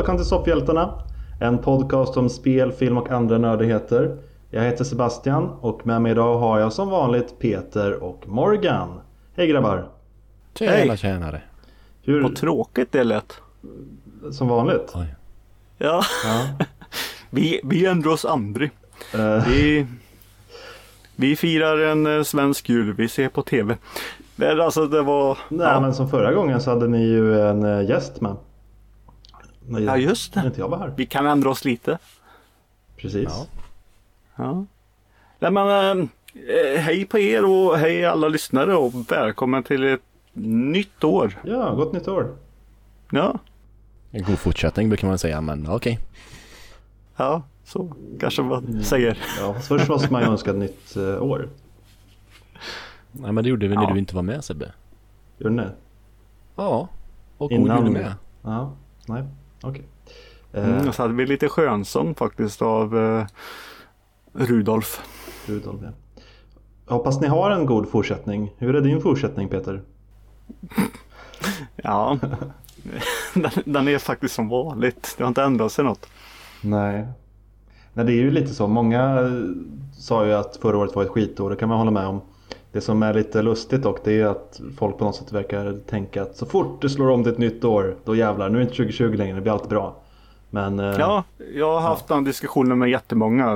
Välkommen till Soffhjältarna. En podcast om spel, film och andra nördigheter. Jag heter Sebastian och med mig idag har jag som vanligt Peter och Morgan. Hej grabbar! Tjena Hej. tjänare. Hur, Vad tråkigt det lät. som vanligt? Oj. Ja, Ja. vi, vi ändrar oss aldrig. Eh, Vi, vi firar en eh, svensk jul, vi ser på tv. Men alltså det var... nej ja, men som förra gången så hade ni ju en eh, gäst med. Nej, ja, just När det. inte jag var här. Vi kan ändra oss lite. Precis. Ja. Ja. Nej, men, eh, hej på er och hej alla lyssnare och välkommen till ett nytt år. Ja, gott nytt år. Ja, En god fortsättning brukar man säga, men okej. ja så kanske man säger. Ja, först måste man ju önska ett nytt eh, år. Nej men det gjorde vi när Ja. du inte var med Sebbe. Gjorde ni? Ja. Och god Innan- jul med. Ja, nej, Eh, Mm, och så hade vi lite skönsång faktiskt av eh, Rudolf. Rudolf, ja. Jag hoppas ni har en god fortsättning. Hur är din fortsättning Peter? Ja, den, den är faktiskt som vanligt. Det har inte ändrat sig något. Nej. Nej, det är ju lite så. Många eh, sa ju att förra året var ett skitår. Det kan man hålla med om. Det som är lite lustigt dock det är att folk på något sätt verkar tänka att så fort det slår om till ett nytt år då jävlar, nu är det inte 2020 längre, det blir allt bra. Men eh, Ja, jag har haft den diskussionen med jättemånga.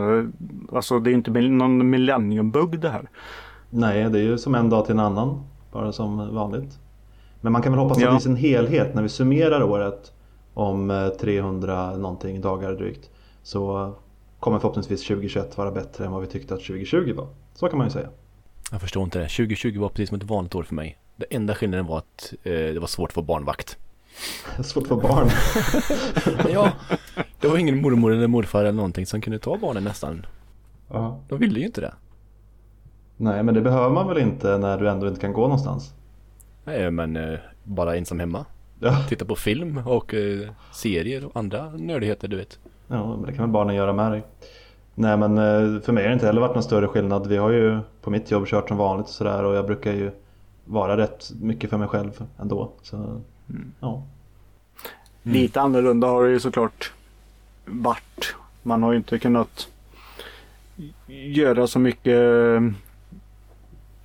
Alltså det är inte någon millenniumbugg det här. nej, det är ju som en dag till en annan. Bara som vanligt. Men man kan väl hoppas Ja. att i sin helhet när vi summerar året om eh, 300 någonting dagar drygt så kommer förhoppningsvis 2021 vara bättre än vad vi tyckte att 2020 var. Så kan man ju säga. Jag förstår inte det. 2020 var precis som ett vanligt år för mig. Det enda skillnaden var att eh, det var svårt att få barnvakt. Svårt för barn. ja. Det var ingen mormor eller morfar eller någonting som kunde ta barnen nästan. Ja. De ville ju inte det. Nej, men det behöver man väl inte när du ändå inte kan gå någonstans? Nej men eh, bara ensam hemma. Ja, Titta på film och eh, serier och andra nördigheter du vet. ja men det kan väl barnen göra med dig. Nej, men eh, för mig har det inte heller varit någon större skillnad. Vi har ju på mitt jobb kört som vanligt och sådär och jag brukar ju vara rätt mycket för mig själv ändå. Så, ja. Lite annorlunda har det ju såklart varit. Man har ju inte kunnat göra så mycket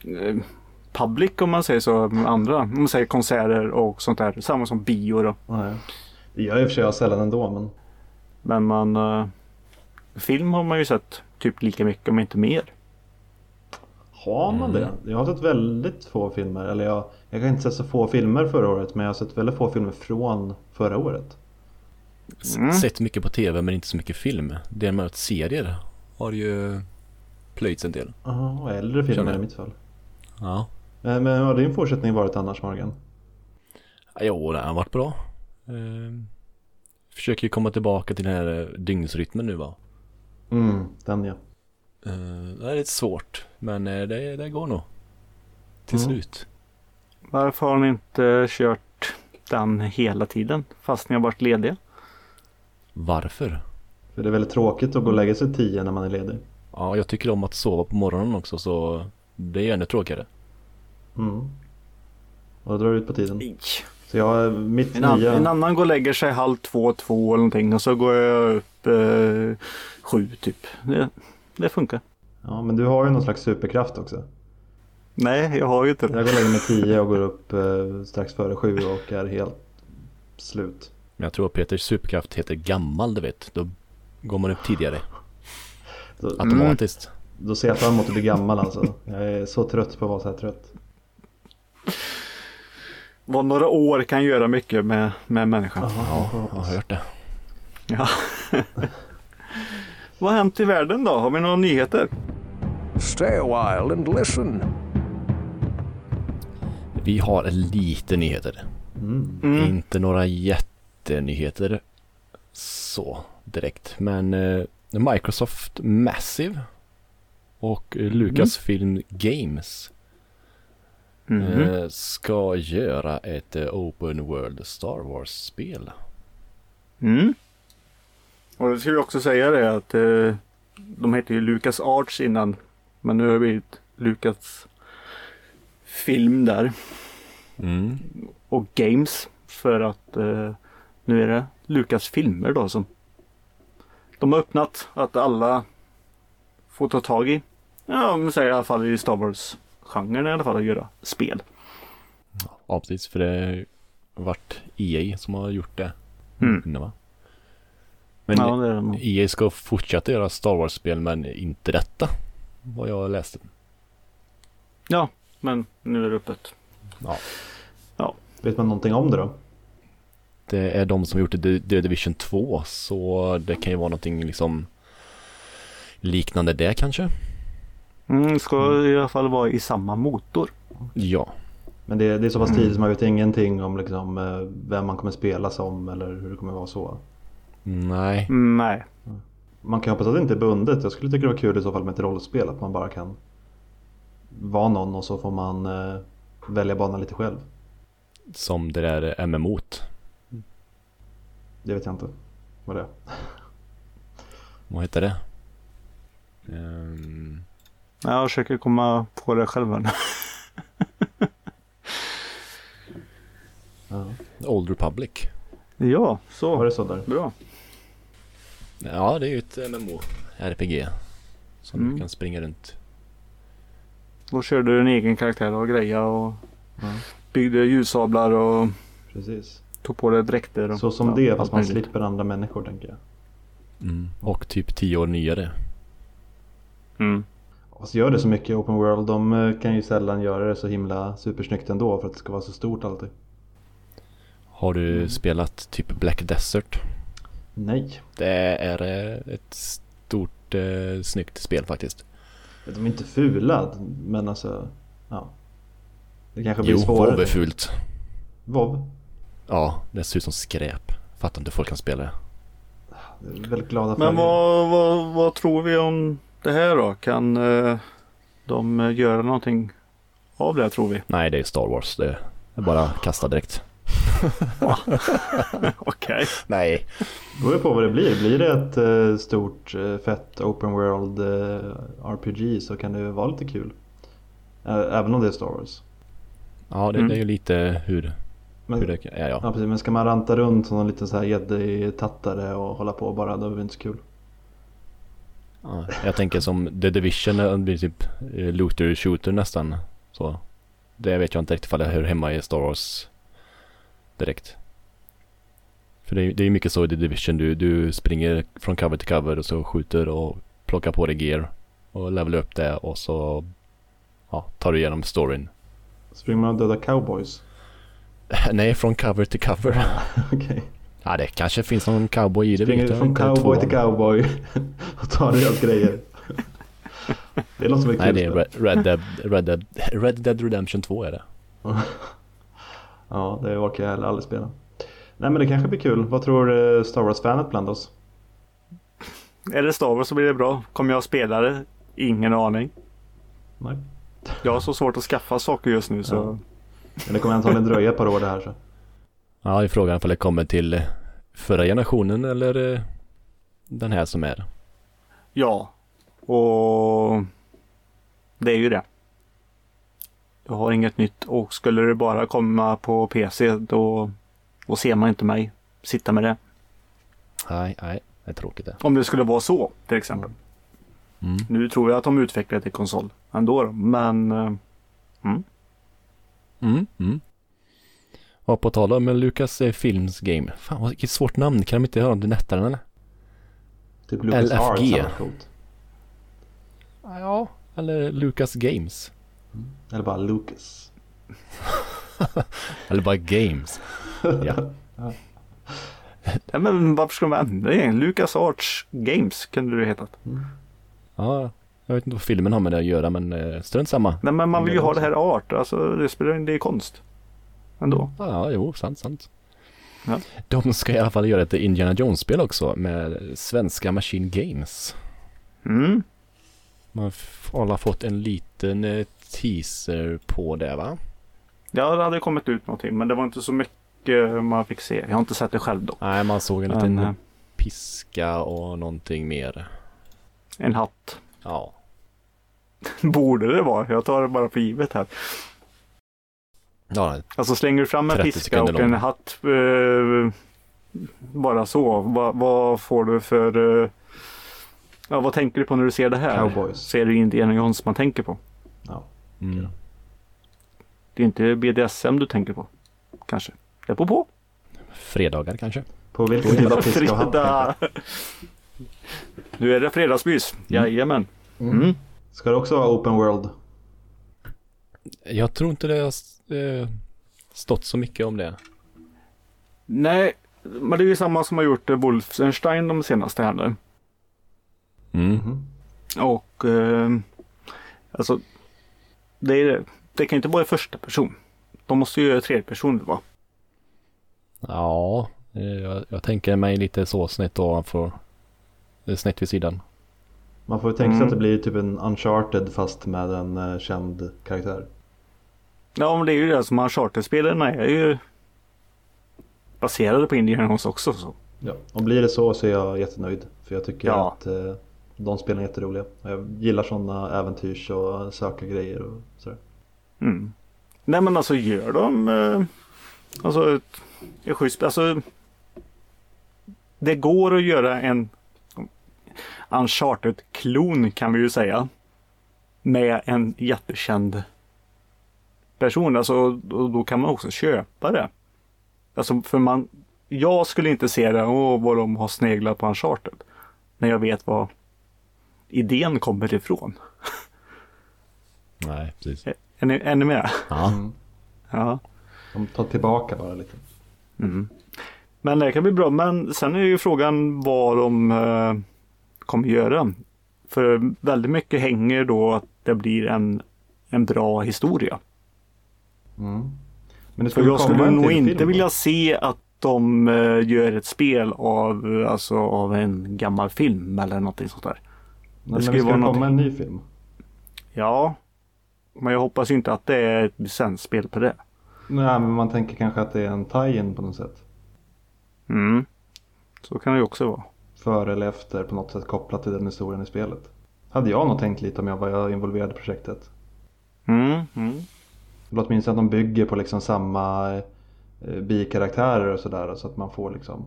eh, public om man säger så. med Andra, om man säger konserter och sånt där. Samma som bio då. Nej. Det gör och för sig jag sällan ändå, men Men man eh, film har man ju sett typ lika mycket om inte mer. har man det? Jag har sett väldigt få filmer. Eller jag, jag kan inte sett så få filmer förra året, men jag har sett väldigt få filmer från förra året. Mm. Sett mycket på tv men inte så mycket film. Det med att serier har ju plöjts en del. Ja, och äldre filmer i mitt fall. Ja. Men, men vad har din fortsättning varit annars Morgan? Jo, det har varit bra. Ehm, försöker ju komma tillbaka till den här eh, dygnsrytmen nu va. Mm, den ja. Ehm, det är lite svårt, men eh, det, det går nog. Till Mm. slut. Varför har ni inte kört den hela tiden fast ni har varit lediga? Varför? För det är väldigt tråkigt att gå och lägga sig tio när man är ledig. Ja, jag tycker om att sova på morgonen också så det är ännu tråkigare. Mm. Och då drar det ut på tiden. Nej. Så jag, mitt En, an, nya... en annan går och lägger sig halv två, två eller någonting och så går jag upp eh, sju typ. Det, det funkar. Ja, men du har ju någon slags superkraft också. Nej, jag har ju inte Jag det. går och lägger mig tio och går upp eh, strax före sju och är helt slut. Men jag tror att Peters superkraft heter gammal, du vet. Då går man upp tidigare. Då, Automatiskt. då ser jag fram emot att bli gammal alltså. Jag är så trött på att vara så här trött. Vad några år kan göra mycket med, med människan. Ja, jag har hört det. Ja. Vad har hänt i världen då? Har vi några nyheter? Stay a while and listen. Vi har lite nyheter. Mm. Mm. Inte några jättenyheter så direkt. Men eh, Microsoft Massive och Lucasfilm Games Mhm. eh, ska göra ett eh, Open World Star Wars-spel. Mm. Och det ska vi också säga det att eh, de hette ju Lucas Arts innan. Men nu har det blivit Lucas film där. Mm. Och Games. För att eh, nu är det Lukas filmer då som de har öppnat att alla får ta tag i. Ja, men säger i alla fall i Star Wars-genren i alla fall att göra spel. Ja, precis. För det har varit EA som har gjort det. Mm. innan, va? Men ja, det är de. EA ska fortsätta göra Star Wars-spel men inte detta. Vad jag läste. ja, men nu är det öppet. Ja. Vet man någonting om det då? Det är de som har gjort The Division 2 så det kan ju vara någonting liksom liknande det kanske. Mm, ska i alla fall vara i samma motor. Ja. Men det, det är så pass Mm. tidigt så man vet ingenting om liksom, eh, vem man kommer spela som eller hur det kommer vara så. Nej. Mm, nej, Man kan hoppas att det inte är bundet. Jag skulle tycka det var kul i så fall med ett rollspel. Att man bara kan vara någon och så får man eh, välja bana lite själv. Som det där MMO't. Det vet jag inte vad det är. Vad heter det? Ehm, jag försöker komma på det själv. här. Ja. Old Republic. ja, Var så. det så där? Bra. Ja, det är ju ett MMO. RPG. Som Mm. du kan springa runt. Då körde du en egen karaktär och greja och Ja, byggde ljussablar och precis. tog på dig dräkter. Och, Så som ja, det fast man möjligt. slipper andra människor tänker jag. Mm. Och typ tio år nyare. Mm. Fast gör det så mycket i Open World. De eh, kan ju sällan göra det så himla supersnyggt ändå för att det ska vara så stort alltid. Har du spelat typ Black Desert? Nej, Det är eh, ett stort eh, snyggt spel faktiskt. de är inte fula men alltså ja. Det kanske blir Jo, svårare. WoW är fult. WoW? Ja, det ser ut som skräp. Fattar inte hur folk kan spela det. Det är väldigt glada Men färger. vad, vad, vad tror vi om det här då? Kan eh, de eh, göra någonting av det här tror vi? Nej, det är Star Wars. Det är bara kasta direkt. Okej. Nej. Det beror på vad det blir. Blir det ett eh, stort fett open world eh, RPG så kan det vara lite kul. Även om det är Star Wars. Ja, det, Mm. det är ju lite hur, Men, hur det är. Ja. ja, precis, men ska man ranta runt som en liten så här gäddetattare och hålla på bara då är det inte så kul. Ja, jag tänker som The Division, det blir typ eh, looter shooter nästan. Så det vet jag inte riktigt ifall det hör hemma i Star Wars direkt. För det är, det är mycket så i The Division, du, du springer från cover till cover och så skjuter och plockar på dig gear. Och levelar upp det och så ja, tar du igenom storyn. Springer man och dödar cowboys? Nej, från cover till cover. Okej. Ja, det kanske finns någon cowboy i det. Springer du från cowboy till cowboy och tar deras grejer. Det låter som ett Nej, kul det är. Red, Dead, Red, Dead, Red Dead Redemption 2 är det. Ja, det orkar jag heller aldrig spela. Nej men det kanske blir kul. Vad tror eh, Star Wars-fanet bland oss? Är det Star Wars så blir det bra. Kommer jag spela det? Ingen aning. Nej. Jag har så svårt att skaffa saker just nu så. Ja. Men det kommer antagligen dröja ett par år det här så. Ja, det är frågan ifall det kommer till förra generationen eller eh, den här som är. Ja. Och det är ju det. Jag har inget nytt och skulle det bara komma på PC då, då ser man inte mig sitta med det. Nej, nej, det är tråkigt det. Om det skulle vara så till exempel. Mm. Nu tror jag att de utvecklar till konsol ändå då, men eh, Mm, mm. Och på tal om Lucas eh, Films Game. Fan vilket svårt namn. Kan de inte göra det nättare eller? Typ Lucas LFG. Ja. Eller Lucas Games. Eller bara Lucas. Eller bara Games. Ja. ja, men varför ska de ändra det? Lucas Arts Games kunde det hetat. ja. Jag vet inte vad filmen har med det att göra men eh, strunt samma. Nej men man vill ju ha det här art. Alltså det spelar det är konst. Ändå. Ja, jo, sant, sant. Ja. De ska i alla fall göra ett Indiana Jones-spel också med svenska Machine Games. Mm. Man har fått en liten eh, teaser på det va? Ja det hade kommit ut någonting men det var inte så mycket man fick se. Jag har inte sett det själv dock. Nej, man såg en Men, liten eh, piska och någonting mer. en hatt. Ja. Borde det vara. Jag tar det bara för givet här. Ja, Alltså slänger du fram en 30 piska och en hatt eh, bara så. Vad, vad får du för... eh, Ja, vad tänker du på när du ser det här? Cowboys. Så är det ju Indiana Jones man tänker på. Ja. Mm. Det är inte BDSM du tänker på. Kanske. Det beror på. Fredagar kanske? På vilken sida av piska och hatt? Fredag. Nu är det fredagsmys. Jajamän. Mm. Ska det också vara open world? Jag tror inte det eh, stått så mycket om det. Nej, men det är ju samma som har gjort eh, Wolfenstein de senaste här nu. Mm. Mhm. Och eh, alltså det, är, det kan inte vara i första person. De måste ju göra tredje person va? Ja, eh, jag, jag tänker mig lite så snett då för det är snett vid sidan. Man får ju tänka sig Mm. att det blir typ en Uncharted fast med en eh, känd karaktär. Ja, men det är ju det som Uncharted-spelen är ju baserade på Indiana Jones också. Så. Ja. Om blir det så så är jag jättenöjd. För jag tycker Ja. att eh, de spelen är jätteroliga. Jag gillar sådana äventyrs och söka grejer och sådär. Mm. Nej men alltså gör de eh, alltså ett, ett schysst, alltså det går att göra en Uncharted-klon kan vi ju säga. Med en jättekänd person. Alltså då, då kan man också köpa det. Alltså för man, jag skulle inte se det, åh vad de har sneglat på Uncharted. När jag vet vad idén kommer ifrån. Nej, precis. Är ni, är ni med? Ja, Mm. Ja. De tar tillbaka bara lite. Mm. Men det kan bli bra. Men sen är ju frågan vad de eh, kommer göra. För väldigt mycket hänger då att det blir en, en bra historia. Mm. Men det skulle jag skulle nog inte film, vilja va? se att de eh, gör ett spel av, eh, alltså, av en gammal film eller någonting sånt där. Nej, men skulle det skulle vara komma en ny film. Ja, men jag hoppas inte att det är ett licensspel på det. Nej men man tänker kanske att det är en tie-in på något sätt. Mm. Så kan det ju också vara. Före eller efter på något sätt kopplat till den historien i spelet. Hade jag nog tänkt lite om jag var involverad i projektet. Mm. Mm. Låt minst att de bygger på liksom samma eh, bikaraktärer och sådär så att man får liksom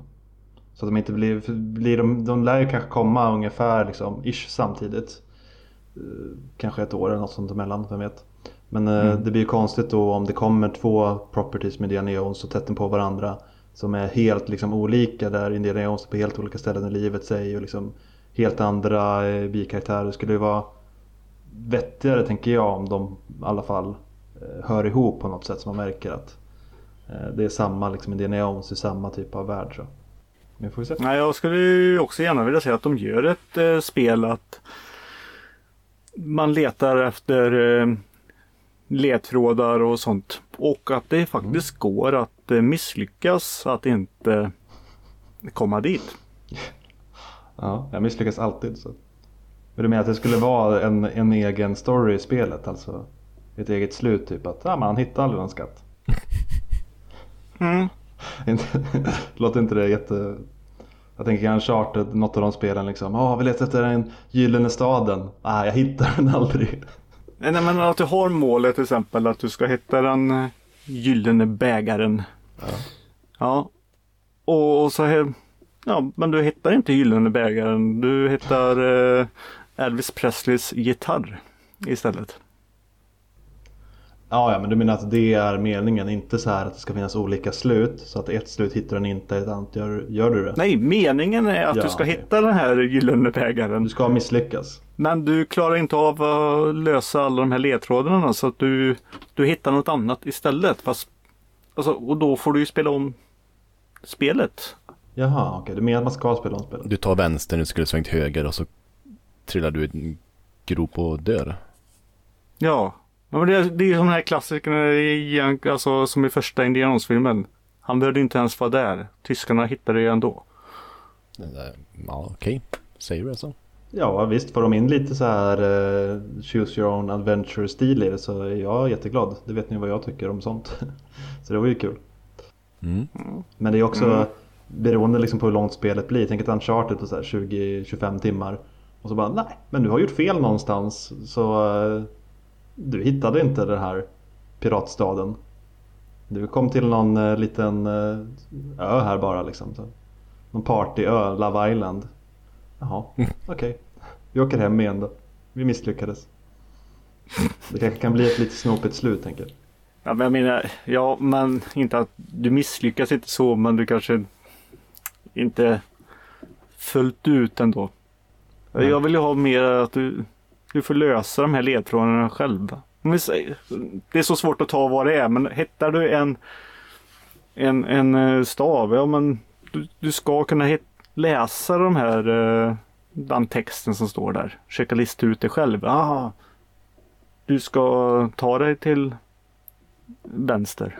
så att de inte blir, blir de, de lär ju kanske komma ungefär liksom ish samtidigt. Eh, Kanske ett år eller något sånt emellan, vem vet. Men eh, Mm. det blir ju konstigt då om det kommer två properties med Indiana Jones så tätt på varandra. Som är helt liksom olika där Indiana Jones är på helt olika ställen i livet sig och liksom helt andra bikaraktärer. Det skulle ju vara vettigare tänker jag om de i alla fall hör ihop på något sätt så man märker att eh, det är samma liksom Indiana Jones i samma typ av värld. Så. Men vi får se. Nej, jag skulle också gärna vilja säga att de gör ett eh, spel att man letar efter eh, ledtrådar och sånt. Och att det faktiskt går att eh, misslyckas att inte komma dit. Ja, jag misslyckas alltid. Så. Men du menar att det skulle vara en, en egen story i spelet? Alltså ett eget slut typ att ah, man hittar aldrig någon skatt. Mm. Inte- Låter inte det jätte... Jag tänker kanske Uncharted, något av de spelen liksom. Ja, vi letar efter den gyllene staden. Ah, jag hittar den aldrig. Nej, men att du har målet till exempel att du ska hitta den eh, gyllene bägaren. Ja. Ja. Och, och så här, ja, men du hittar inte gyllene bägaren. Du hittar eh, Elvis Presleys gitarr istället. Ja, ja, men du menar att det är meningen, inte så här att det ska finnas olika slut. Så att ett slut hittar den inte, ett annat gör, gör du det. Nej, meningen är att Ja, du ska okej. hitta den här gyllene bägaren. Du ska misslyckas. Men du klarar inte av att lösa alla de här ledtrådarna så att du, du hittar något annat istället. Fast, alltså, och då får du ju spela om spelet. Jaha, okej. Du menar att man ska spela om spelet? du tar vänster, nu skulle du svängt höger och så trillar du i en grop och dör. Ja, men det, är- det är ju de här klassikerna i, alltså, som i första Indiana Jones-filmen. Han behövde inte ens vara där. Tyskarna hittade det ändå. Eh, Ja, okej. Säger du det så? Ja, visst. Får de in lite så här eh, choose your own adventure-stil i det så är jag jätteglad. Det vet ni vad jag tycker om sånt. så det var ju kul. Mm. Men det är också beroende liksom på hur långt spelet blir. Tänk ett Uncharted på så här 20-25 timmar. Och så bara nej, men du har gjort fel någonstans. Så eh, du hittade inte den här piratstaden. Du kom till någon eh, liten eh, ö här bara liksom. Så. Någon partyö, Love Island. Jaha, okej. Vi åker hem igen då. Vi misslyckades. Det kanske kan bli ett lite snopet slut tänker jag. Ja, men jag menar, ja, men inte att du misslyckas inte så, men du kanske inte fullt ut ändå. Nej. Jag vill ju ha mer att du, du får lösa de här ledtrådarna själv. Det är så svårt att ta vad det är, men hittar du en, en, en eh, stav, ja men du, du ska kunna hit, läsa de här, eh, den texten som står där. Försöka lista ut det själv. Ah, du ska ta dig till vänster.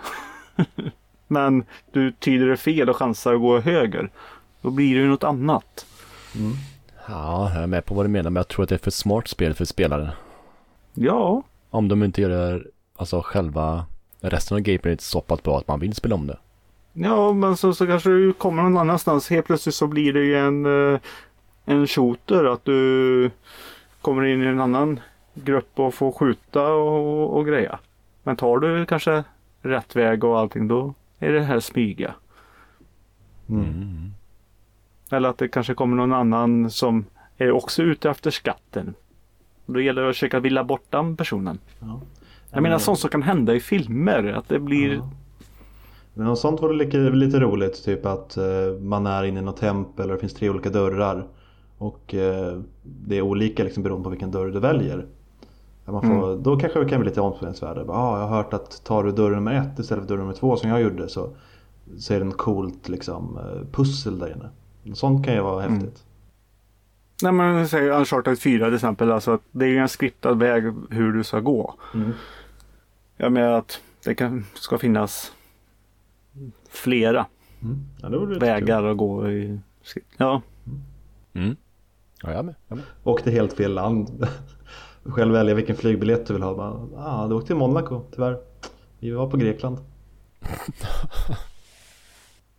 Men du tyder det fel och chansar att gå höger. Då blir det ju något annat. Mm. Ja, jag är med på vad du menar men jag tror att det är för smart spel för spelare. Ja, Om de inte gör det, alltså själva resten av gameplayet så pass bra att man vill spela om det. ja men så, så kanske du kommer någon annanstans. Helt plötsligt så blir det ju en, eh, en shooter. Att du kommer in i en annan grupp och får skjuta och, och greja. Men tar du kanske rätt väg och allting då är det här smyga. Mm. Eller att det kanske kommer någon annan som är också ute efter skatten. Då gäller det att försöka villa bort den personen. Ja. Jag menar sånt som kan hända i filmer. Att det blir... Ja. Men något sånt vore lite, lite roligt, typ att eh, man är inne i något tempel och det finns tre olika dörrar. Och eh, det är olika liksom, beroende på vilken dörr du väljer. Man får, Då kanske det kan bli lite omspänningsvärde. Ah, jag har hört att tar du dörr nummer ett istället för dörr nummer två som jag gjorde så, så är det en coolt liksom, eh, pussel där inne. Sånt kan ju vara häftigt. Nej men säg Uncharted 4 till exempel. Alltså att det är ju en skriptad väg hur du ska gå. Mm. Jag menar att det kan, ska finnas flera Mm. Ja, vägar att gå i. Ja, Mm. Ja, jag är med. Jag är med. Åk till helt fel land. Själv välja vilken flygbiljett du vill ha. Bara, ah, du åkte till Monaco tyvärr. Vi var på Grekland.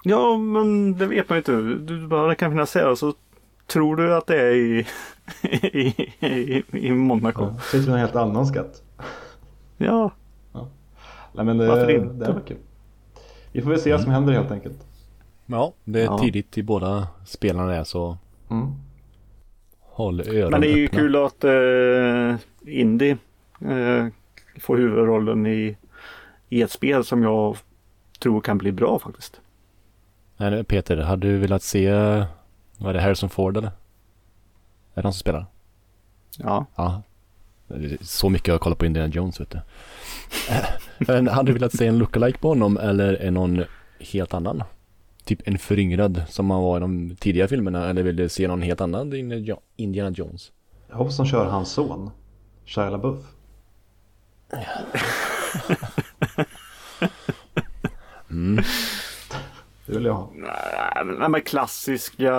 ja men det vet man ju inte. Du bara, det kan finnas här och så tror du att det är i, i, i, i Monaco. Ja. Sitter med en helt annan skatt. Ja, Nej men det, Varför inte? det var kul. Vi får väl se vad som händer helt enkelt. Ja, det är Ja. tidigt i båda spelarna där så Mm. håll öronen men det är ju öppna. kul att eh, Indy eh, får huvudrollen i, i ett spel som jag tror kan bli bra faktiskt. Nej, Peter, hade du velat se, vad är det, Harrison Ford eller? Är det han som spelar? Ja, Ja. Så mycket jag kollar på Indiana Jones vet du. Men hade du velat se en lookalike på honom eller är någon helt annan? Typ en föryngrad som man var i de tidiga filmerna eller vill du se någon helt annan Indiana Jones? Jag hoppas de kör hans son. Shia LaBeouf. Mm. Det vill jag ha. Nej, men- klassiska,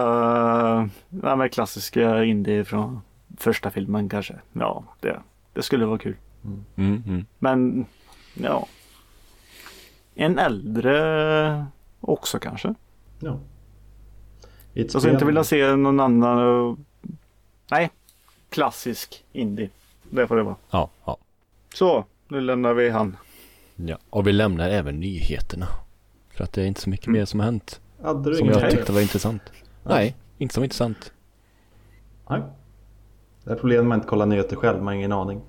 nej, men klassiska indie från första filmen kanske. Ja, det, det skulle vara kul. Mm, mm. Men ja, en äldre också kanske. Ja. Jag skulle inte vilja se någon annan. eh, Nej, klassisk indie. Det får det vara. Ja, ja. Så, nu lämnar vi han. ja. Och vi lämnar även nyheterna. För att det är inte så mycket Mm. mer som har hänt. Hade du Som jag tyckte var intressant. Nej, inte som intressant. Nej. Det är problemet med att man inte kollar nyheter själv. Man har ingen aning.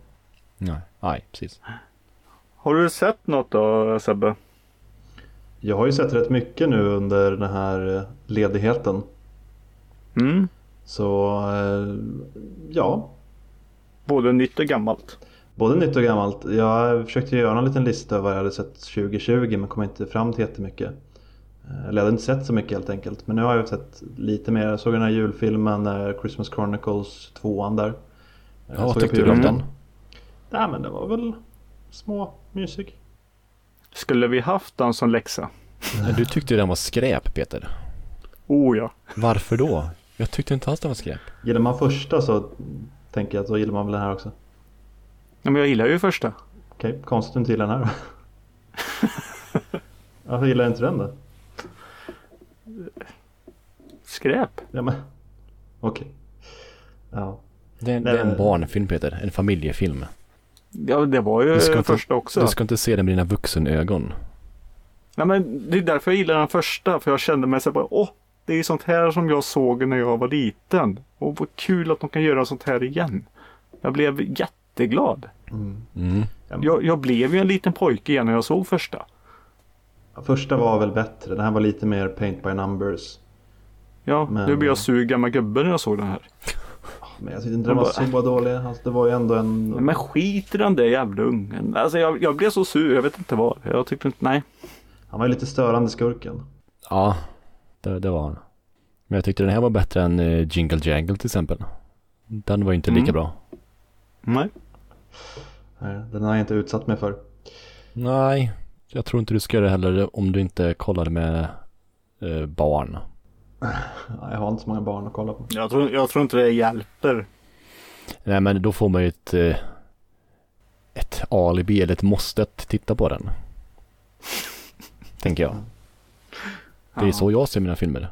Nej, nej precis. Har du sett något då Sebbe? Jag har ju sett rätt mycket nu under den här eh, ledigheten. Mm. Så eh, ja, Både nytt och gammalt. Både nytt och gammalt. Jag försökte göra en liten lista vad jag hade sett 2020 men kom inte fram till jättemycket. Eh, Eller jag hade inte sett så mycket helt enkelt. Men nu har jag sett lite mer. Jag såg den här julfilmen Christmas Chronicles 2an där. Eh, Ja, vad tyckte du om den? Nej men den var väl små, mysig. Skulle vi haft den som läxa? Du tyckte den var skräp Peter. Oh ja. Varför då? Jag tyckte inte alls den var skräp. Gillar man första så tänker jag att då gillar man väl den här också. Ja men jag gillar ju första. Okej, konstigt att du inte gillar den här Varför gillar inte den då? Skräp. Ja men, okej. Ja. Det är, Nej, det är en barnfilm Peter, en familjefilm. Ja det var ju Du ska inte- första också. Du ska inte se den med dina vuxenögon. Nej, men det är därför jag gillar den första. För jag kände mig så bara, åh, det är sånt här som jag såg när jag var liten. Och vad kul att de kan göra sånt här igen. Jag blev jätteglad. Mm. Jag, jag blev ju en liten pojke igen när jag såg första. Första var väl bättre. Den här var lite mer paint by numbers. Ja, Men- nu blir jag sur gammal gubbe när jag såg den här. Men jag tyckte inte den var så dålig. Alltså, det var ju ändå en... Men skit i den där jävla ungen. Alltså jag, jag blev så sur, jag vet inte vad. Jag tyckte inte, nej. Han var ju lite störande skurken. Ja, det, det var han. Men jag tyckte den här var bättre än eh, Jingle Jangle till exempel. Den var ju inte lika Mm. bra. Nej. Den har jag inte utsatt mig för. Nej, jag tror inte du ska göra det heller om du inte kollade med eh, barn. Ja, Jag har inte så många barn att kolla på. Jag tror, jag tror inte det hjälper. Nej men då får man ju ett, eh, ett alibi eller ett måste att titta på den. Tänker jag. Det är Ja. så jag ser mina filmer.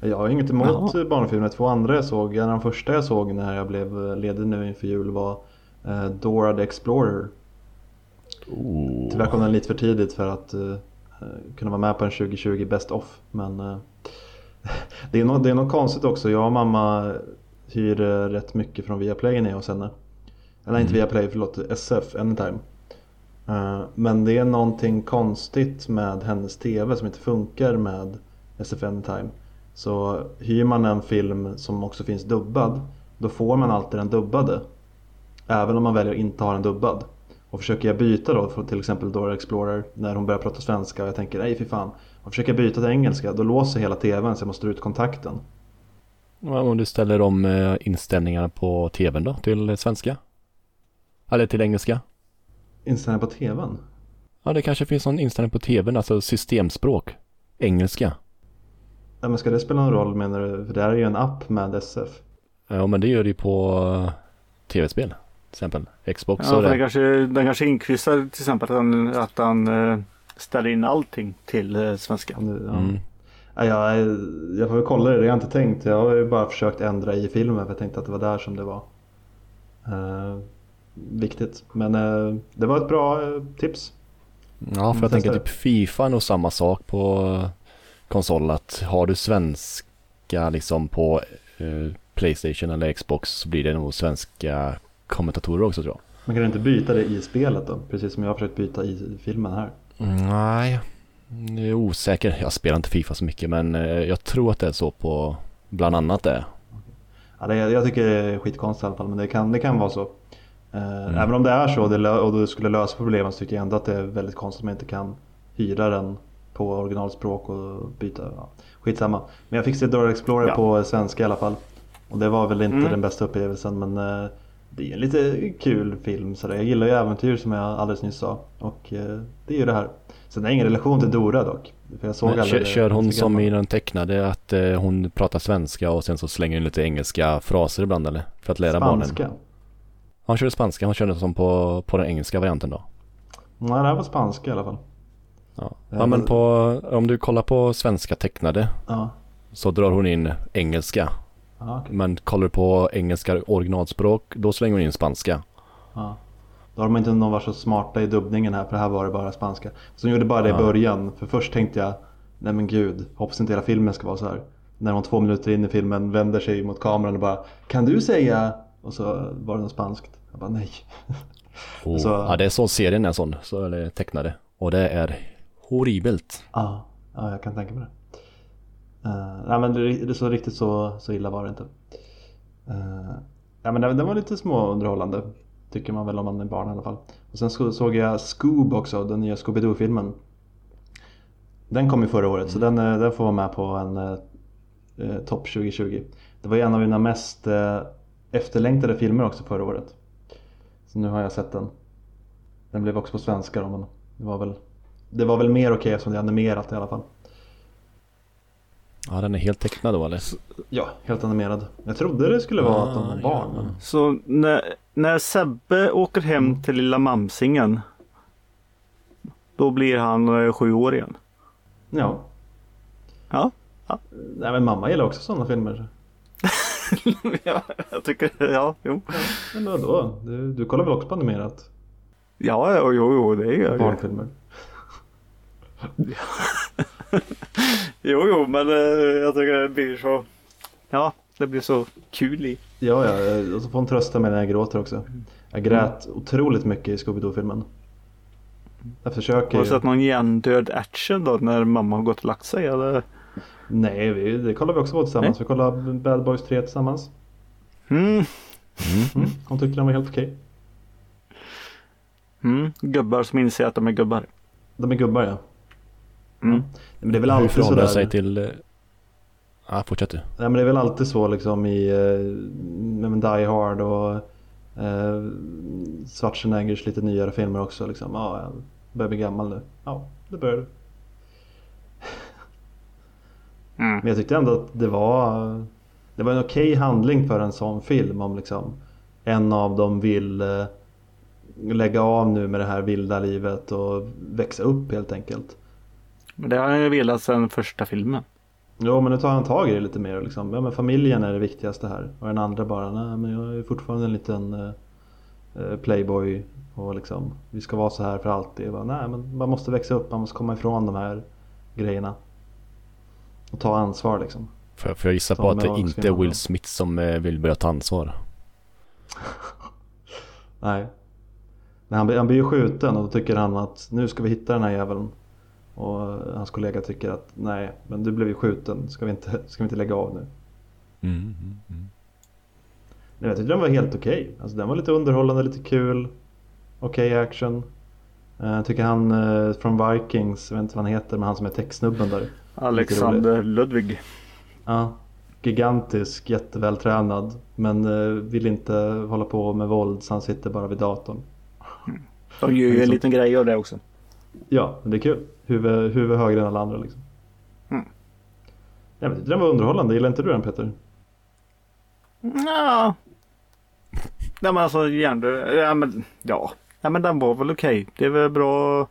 Jag har inget emot Jaha. barnfilmer. Två andra jag såg, en av de första jag såg när jag blev ledig nu inför jul var Dora the Explorer. Oh. Tyvärr kom den lite för tidigt för att eh, eh, kunna vara med på en 2020 Best Off. Men eh, det, är något, det är något konstigt också. Jag och mamma hyr eh, rätt mycket från Viaplay när jag hos henne. Eller inte Mm. Viaplay, förlåt, SF, Anytime. Eh, men det är någonting konstigt med hennes TV som inte funkar med SF Anytime. Så hyr man en film som också finns dubbad, då får man alltid den dubbade. Även om man väljer att inte ha den dubbad. Och försöker jag byta då för till exempel Dora Explorer när hon börjar prata svenska och jag tänker nej fy fan. Och försöker jag byta till engelska då låser hela TVn så jag måste dra ut kontakten. Ja, Om du ställer om eh, inställningarna på tvn då till svenska? Eller till engelska? Inställningar på TVn? Ja, det kanske finns någon inställning på tvn, alltså systemspråk. Engelska. Ja, men ska det spela någon roll menar du? För det här är ju en app med SF. Ja, men det gör det ju på eh, tv-spel. Exempel Xbox Ja, och för den det. kanske, den kanske inkryssar till exempel att han, att han eh, ställer in allting till eh, svenska. Mm. Ja, jag, jag får väl kolla det, det har jag inte tänkt. Jag har ju bara försökt ändra i filmen för jag tänkte att det var där som det var eh, viktigt. Men eh, det var ett bra eh, tips. Ja, för jag tänker typ Fifa är nog samma sak på konsol. Att har du svenska liksom på Playstation eller Xbox så blir det nog svenska kommentatorer också tror jag. Man kan inte byta det i spelet då? Precis som jag har försökt byta i filmen här. Nej, jag är osäker. Jag spelar inte Fifa så mycket men eh, jag tror att det är så på bland annat det. Ja, det, jag tycker det är skitkonstigt i alla fall men det kan, det kan vara så. Eh, Även om det är så och det, lö- och det skulle lösa problemen så tycker jag ändå att det är väldigt konstigt att man inte kan hyra den på originalspråk och byta. Ja, skitsamma. Men jag fick se Dora Explorer Ja. på svenska i alla fall. Och det var väl inte Mm. den bästa upplevelsen men eh, det är en lite kul film. Så jag gillar ju äventyr som jag alldeles nyss sa. Och eh, det är ju det här. Sen har jag ingen relation till Dora dock. För jag såg Men kör, kör hon som i den tecknade att eh, hon pratar svenska och sen så slänger hon lite engelska fraser ibland eller? För att lära barnen. Spanska? Hon körde spanska, hon körde som på, på den engelska varianten då. Nej det här var spanska i alla fall. Ja, Ja, ja men- på, om du kollar på svenska tecknade Ja. så drar hon in engelska. Okej. Men kollar du på engelska originalspråk då slänger hon in spanska. Ja. Då har de inte någon varit så smarta i dubbningen här för här var det bara spanska. Så de gjorde bara det i Ja. början. För först tänkte jag, nej men gud, hoppas inte hela filmen ska vara så här. När hon två minuter in i filmen vänder sig mot kameran och bara, kan du säga? Och så var det något spanskt. Jag bara nej. Och, Så- Ja det är så serien är sån, så det tecknade. Och det är horribelt. Ja, ja jag kan tänka mig det. Uh, nej men det, det så riktigt så, så illa var det inte. Uh, ja men den, den var lite småunderhållande. Tycker man väl om man är barn i alla fall. Och sen så, såg jag Scoob också, den nya Scooby-Doo-filmen. Den kom ju förra året så den, eh, den får vara med på en eh, eh, topp 2020. Det var ju en av mina mest eh, efterlängtade filmer också förra året. Så nu har jag sett den. Den blev också på svenska då men det var väl, det var väl mer okej eftersom det är animerat i alla fall. Ja den är helt tecknad då eller? Ja, helt animerad. Jag trodde det skulle vara att de var Ah, barn. ja. Så när, när Sebbe åker hem till lilla Mamsingen. Då blir han eh, sju år igen. Ja. Ja. Nej men mamma gillar också sådana filmer. ja, jag tycker, ja, jo. Men vadå? Du, du kollar väl också på animerat? Ja, jo, jo det gör jag. Barnfilmer? Jo, jo, men eh, jag tycker det blir så... Ja, det blir så kul i. Ja, ja, och så får hon trösta mig när jag gråter också. Jag grät otroligt mycket i Scooby-Doo-filmen. Jag försöker Har du sett någon hjärndöd action då när mamma har gått och lagt sig eller? Nej, vi, det kollar vi också på tillsammans. Vi kollar Bad Boys 3 tillsammans. Mm. Mm. Hon tyckte den var helt okej. Mm. Gubbar som inser att de är gubbar. De är gubbar ja. Mm. Men det är väl alltid sådär. det sig till... eh, Ja, fortsätt du. Nej men det är väl alltid så liksom i eh, Die Hard och eh, Schwarzeneggers lite nyare filmer också liksom. Ja, jag börjar bli gammal nu. Ja, det börjar du. Mm. Men jag tyckte ändå att det var Det var en okej handling för en sån film om liksom En av dem vill eh, Lägga av nu med det här vilda livet och växa upp helt enkelt. Men det har jag ju velat sedan första filmen. Jo men nu tar han tag i det lite mer liksom. Ja men familjen är det viktigaste här. Och den andra bara, nej men jag är fortfarande en liten eh, eh, playboy. Och liksom, vi ska vara så här för alltid. Jag bara, nej men man måste växa upp, man måste komma ifrån de här grejerna. Och ta ansvar liksom. Får jag, får jag gissa på att det inte är Will. Smith som eh, vill börja ta ansvar? Nej. Men han, blir- han blir ju skjuten och då tycker han att nu ska vi hitta den här jäveln. Och hans kollega tycker att nej, men du blev ju skjuten, ska vi inte, ska vi inte lägga av nu? Mm, mm, mm. Nej, jag tyckte den var helt okej. Alltså den var lite underhållande, lite kul. Okej action. Eh, Jag tycker han eh, från Vikings, jag vet inte vad han heter, men han som är techsnubben där. Alexander Ludvig. Ja, gigantisk, jättevältränad. Men eh, vill inte hålla på med våld så han sitter bara vid datorn. De gör ju en Liksom. liten grej av det också. Ja, men det är kul. Huvud, huvud högre än alla andra liksom. Mm. Jag tyckte den var underhållande, gillar inte du den Peter? Ja. Nej men alltså hjärndöd. Ja men ja. Ja men den var väl okej. Det är väl bra.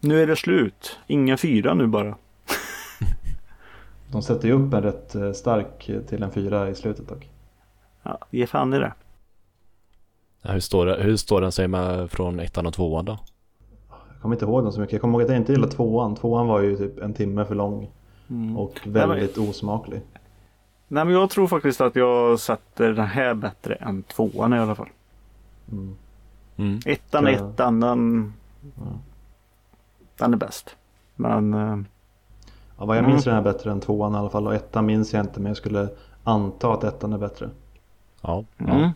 Nu är det slut. Ingen fyra nu bara. De sätter ju upp en rätt eh, stark eh, till en fyra i slutet dock. Ja, ge fan i det. Hur, står det, hur står den sig med från ettan och tvåan då? Jag kommer inte ihåg den så mycket. Jag kommer ihåg att jag inte gillade tvåan. Tvåan var ju typ en timme för lång. Mm. Och väldigt osmaklig. Nej men jag tror faktiskt att jag sätter den här bättre än tvåan i alla fall. Mm. Mm. Ettan är Ja. ettan. Den, Ja. den är bäst. Men eh, Ja, vad jag Mm. minns är den här bättre än tvåan i alla fall. Och ettan minns jag inte men jag skulle anta att ettan är bättre. Ja, ja. mm.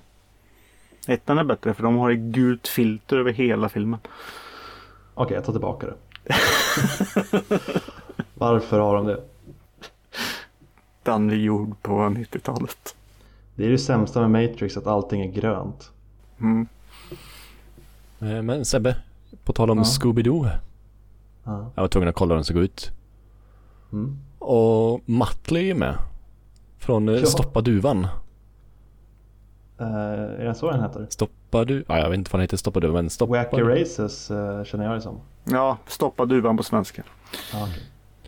ettan är bättre för de har ett gult filter över hela filmen. Okej, jag tar tillbaka det. Varför har de det? Den är gjord på 90-talet. Det är det sämsta med Matrix att allting är grönt. Mm. Eh, Men Sebbe, på tal om Ja. Scooby-Doo. Ja. Jag var tvungen att kolla hur den såg ut. Mm. Och Muttley är med. Från eh, Ja. Stoppa Duvan. Eh, är det så den heter? Stoppa du... Ja, jag vet inte vad den heter Stoppa Duvan men Stoppa... Wacky Races eh, känner jag det som. Ja, stoppa duvan på svenska. Ja,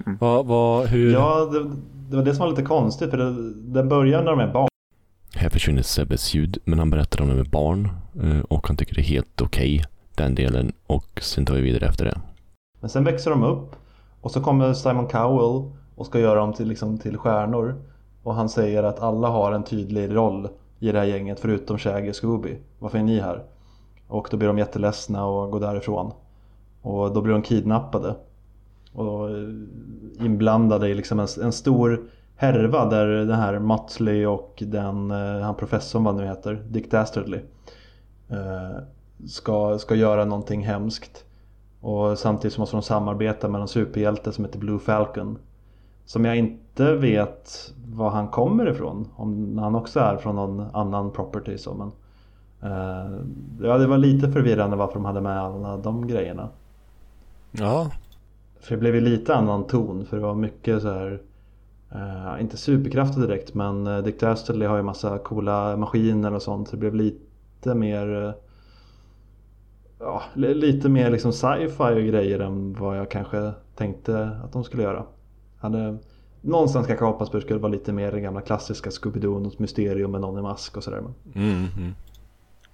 okej. Vad, vad, hur... ja det, det var det som var lite konstigt för det, den börjar när de är barn. Här försvinner Sebbes ljud men han berättar om det med barn. eh, Och han tycker det är helt okej. den delen. Och sen tar vi vidare efter det. Men sen växer de upp och så kommer Simon Cowell och ska göra dem till, liksom, till stjärnor. Och han säger att alla har en tydlig roll i det här gänget förutom Shaggy och Scooby. Varför är ni här? Och då blir de jätteledsna och går därifrån. Och då blir de kidnappade. Och eh, inblandade i liksom en, en stor härva där den här Muttley och den, eh, han professorn vad nu heter, Dick Dastardly. Eh, ska, ska göra någonting hemskt. Och samtidigt så måste de samarbeta med en superhjälte som heter Blue Falcon. Som jag inte vet var han kommer ifrån. Om han också är från någon annan property. Så, men, eh, ja, det var lite förvirrande varför de hade med alla de grejerna. Ja. För det blev ju lite annan ton. För det var mycket så här. Eh, inte superkrafter direkt men eh, Dick Dastardly har ju massa coola maskiner och sånt. Så det blev lite mer eh, Ja, li- lite mer liksom sci-fi och grejer än vad jag kanske tänkte att de skulle göra. Hade, någonstans kanske hoppas på att det skulle vara lite mer den gamla klassiska Scooby-Doo, något mysterium med någon i mask och sådär. Men Mm, mm.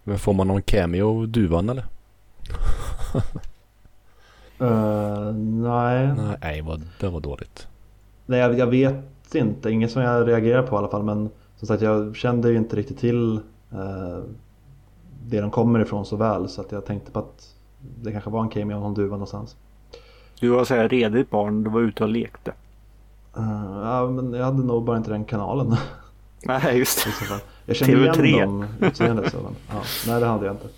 Men får man någon cameo Duvan eller? Eh, nej. Nej, nej det var dåligt. nej jag, jag vet inte. Inget som jag reagerar på i alla fall. Men som sagt jag kände ju inte riktigt till eh, det de kommer ifrån så väl. Så att jag tänkte på att det kanske var en cameo om du var någonstans. Du var så här redigt barn, du var ute och lekte. Eh, ja, men jag hade nog bara inte den kanalen. Nej, just så fall. Jag kände igen TV3. dem utseendet så. Men, ja, nej det hade jag inte.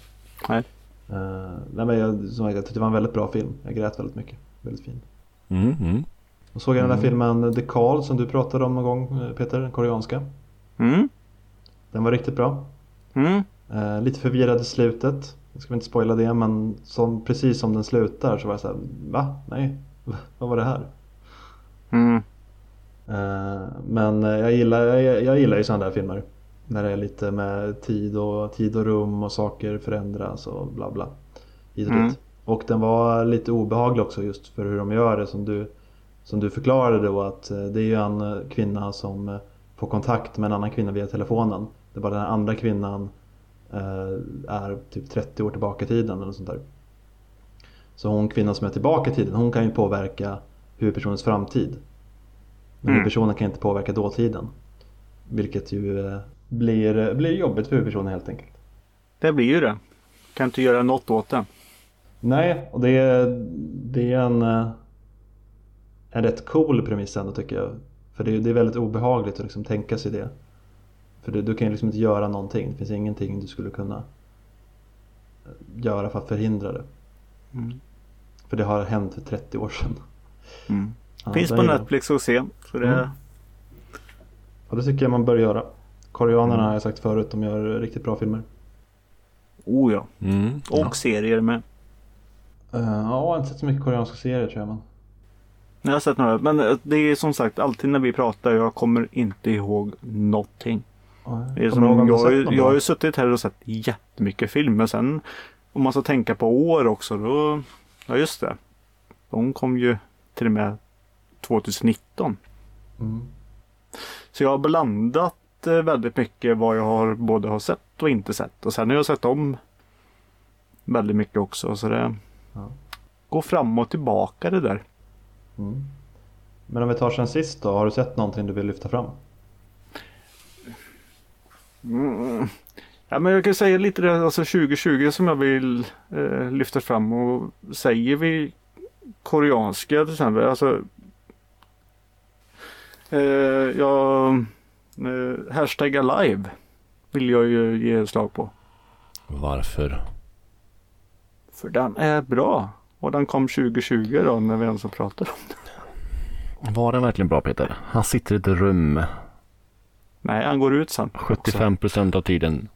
Nej. Eh, nej, men jag, som sagt, jag tyckte det var en väldigt bra film. Jag grät väldigt mycket. Väldigt fin. Mm, mm. Och såg jag den där filmen The Call som du pratade om någon gång eh, Peter, den koreanska. Mm. Den var riktigt bra. Mm. Eh, lite förvirrad i slutet. Jag ska inte spoila det men som, precis som den slutar så var jag såhär Va? Nej? Vad var det här? Mm. Eh, men eh, jag gillar, jag, jag gillar ju sådana där filmer. När det är lite med tid och, tid och rum och saker förändras och bla bla. Hit och Mm. dit. Och den var lite obehaglig också just för hur de gör det som du, som du förklarade då att eh, det är ju en kvinna som får kontakt med en annan kvinna via telefonen. Det är bara den andra kvinnan är typ 30 år tillbaka i tiden eller sånt där. Så hon kvinnan som är tillbaka i tiden hon kan ju påverka huvudpersonens framtid. Men Mm. huvudpersonen kan inte påverka dåtiden. Vilket ju eh, blir, blir jobbigt för huvudpersonen helt enkelt. Det blir ju det. Kan inte göra något åt det. Nej, och det är, det är en, eh, en rätt cool premiss ändå tycker jag. För det är, det är väldigt obehagligt att liksom tänka sig det. För du, du kan ju liksom inte göra någonting. Det finns ingenting du skulle kunna eh, göra för att förhindra det. Mm. För det har hänt för 30 år sedan. Mm. Ja, Finns på jag. Netflix att se. Så det... Mm. Och det tycker jag man bör göra. Koreanerna Mm. har jag sagt förut, de gör riktigt bra filmer. Oh ja. Mm. Och serier med. Uh, ja, jag har inte sett så mycket koreanska serier tror jag. Men... Jag har sett några. Men eh, det är som sagt alltid när vi pratar. Jag kommer inte ihåg någonting. Ja, Det är som, jag, någon jag har ju suttit här och sett jättemycket filmer. Sen om man ska tänka på år också. Då, ja just det. De kom ju till och med 2019. Mm. Så jag har blandat eh, väldigt mycket vad jag har både har sett och inte sett. Och sen har jag sett om väldigt mycket också. Så det Ja. går fram och tillbaka det där. Mm. Men om vi tar sen sist då, har du sett någonting du vill lyfta fram? Mm. Ja, men jag kan säga lite det, alltså 2020 som jag vill eh, lyfta fram och säger vi koreanska till exempel. Alltså, jag, eh, hashtag alive vill jag ju ge slag på. Varför? För den är bra. Och den kom 2020 då när vi ens pratar om det. Var den verkligen bra Peter? Han sitter i ett rum Nej, han går ut sen. också. 75 procent av tiden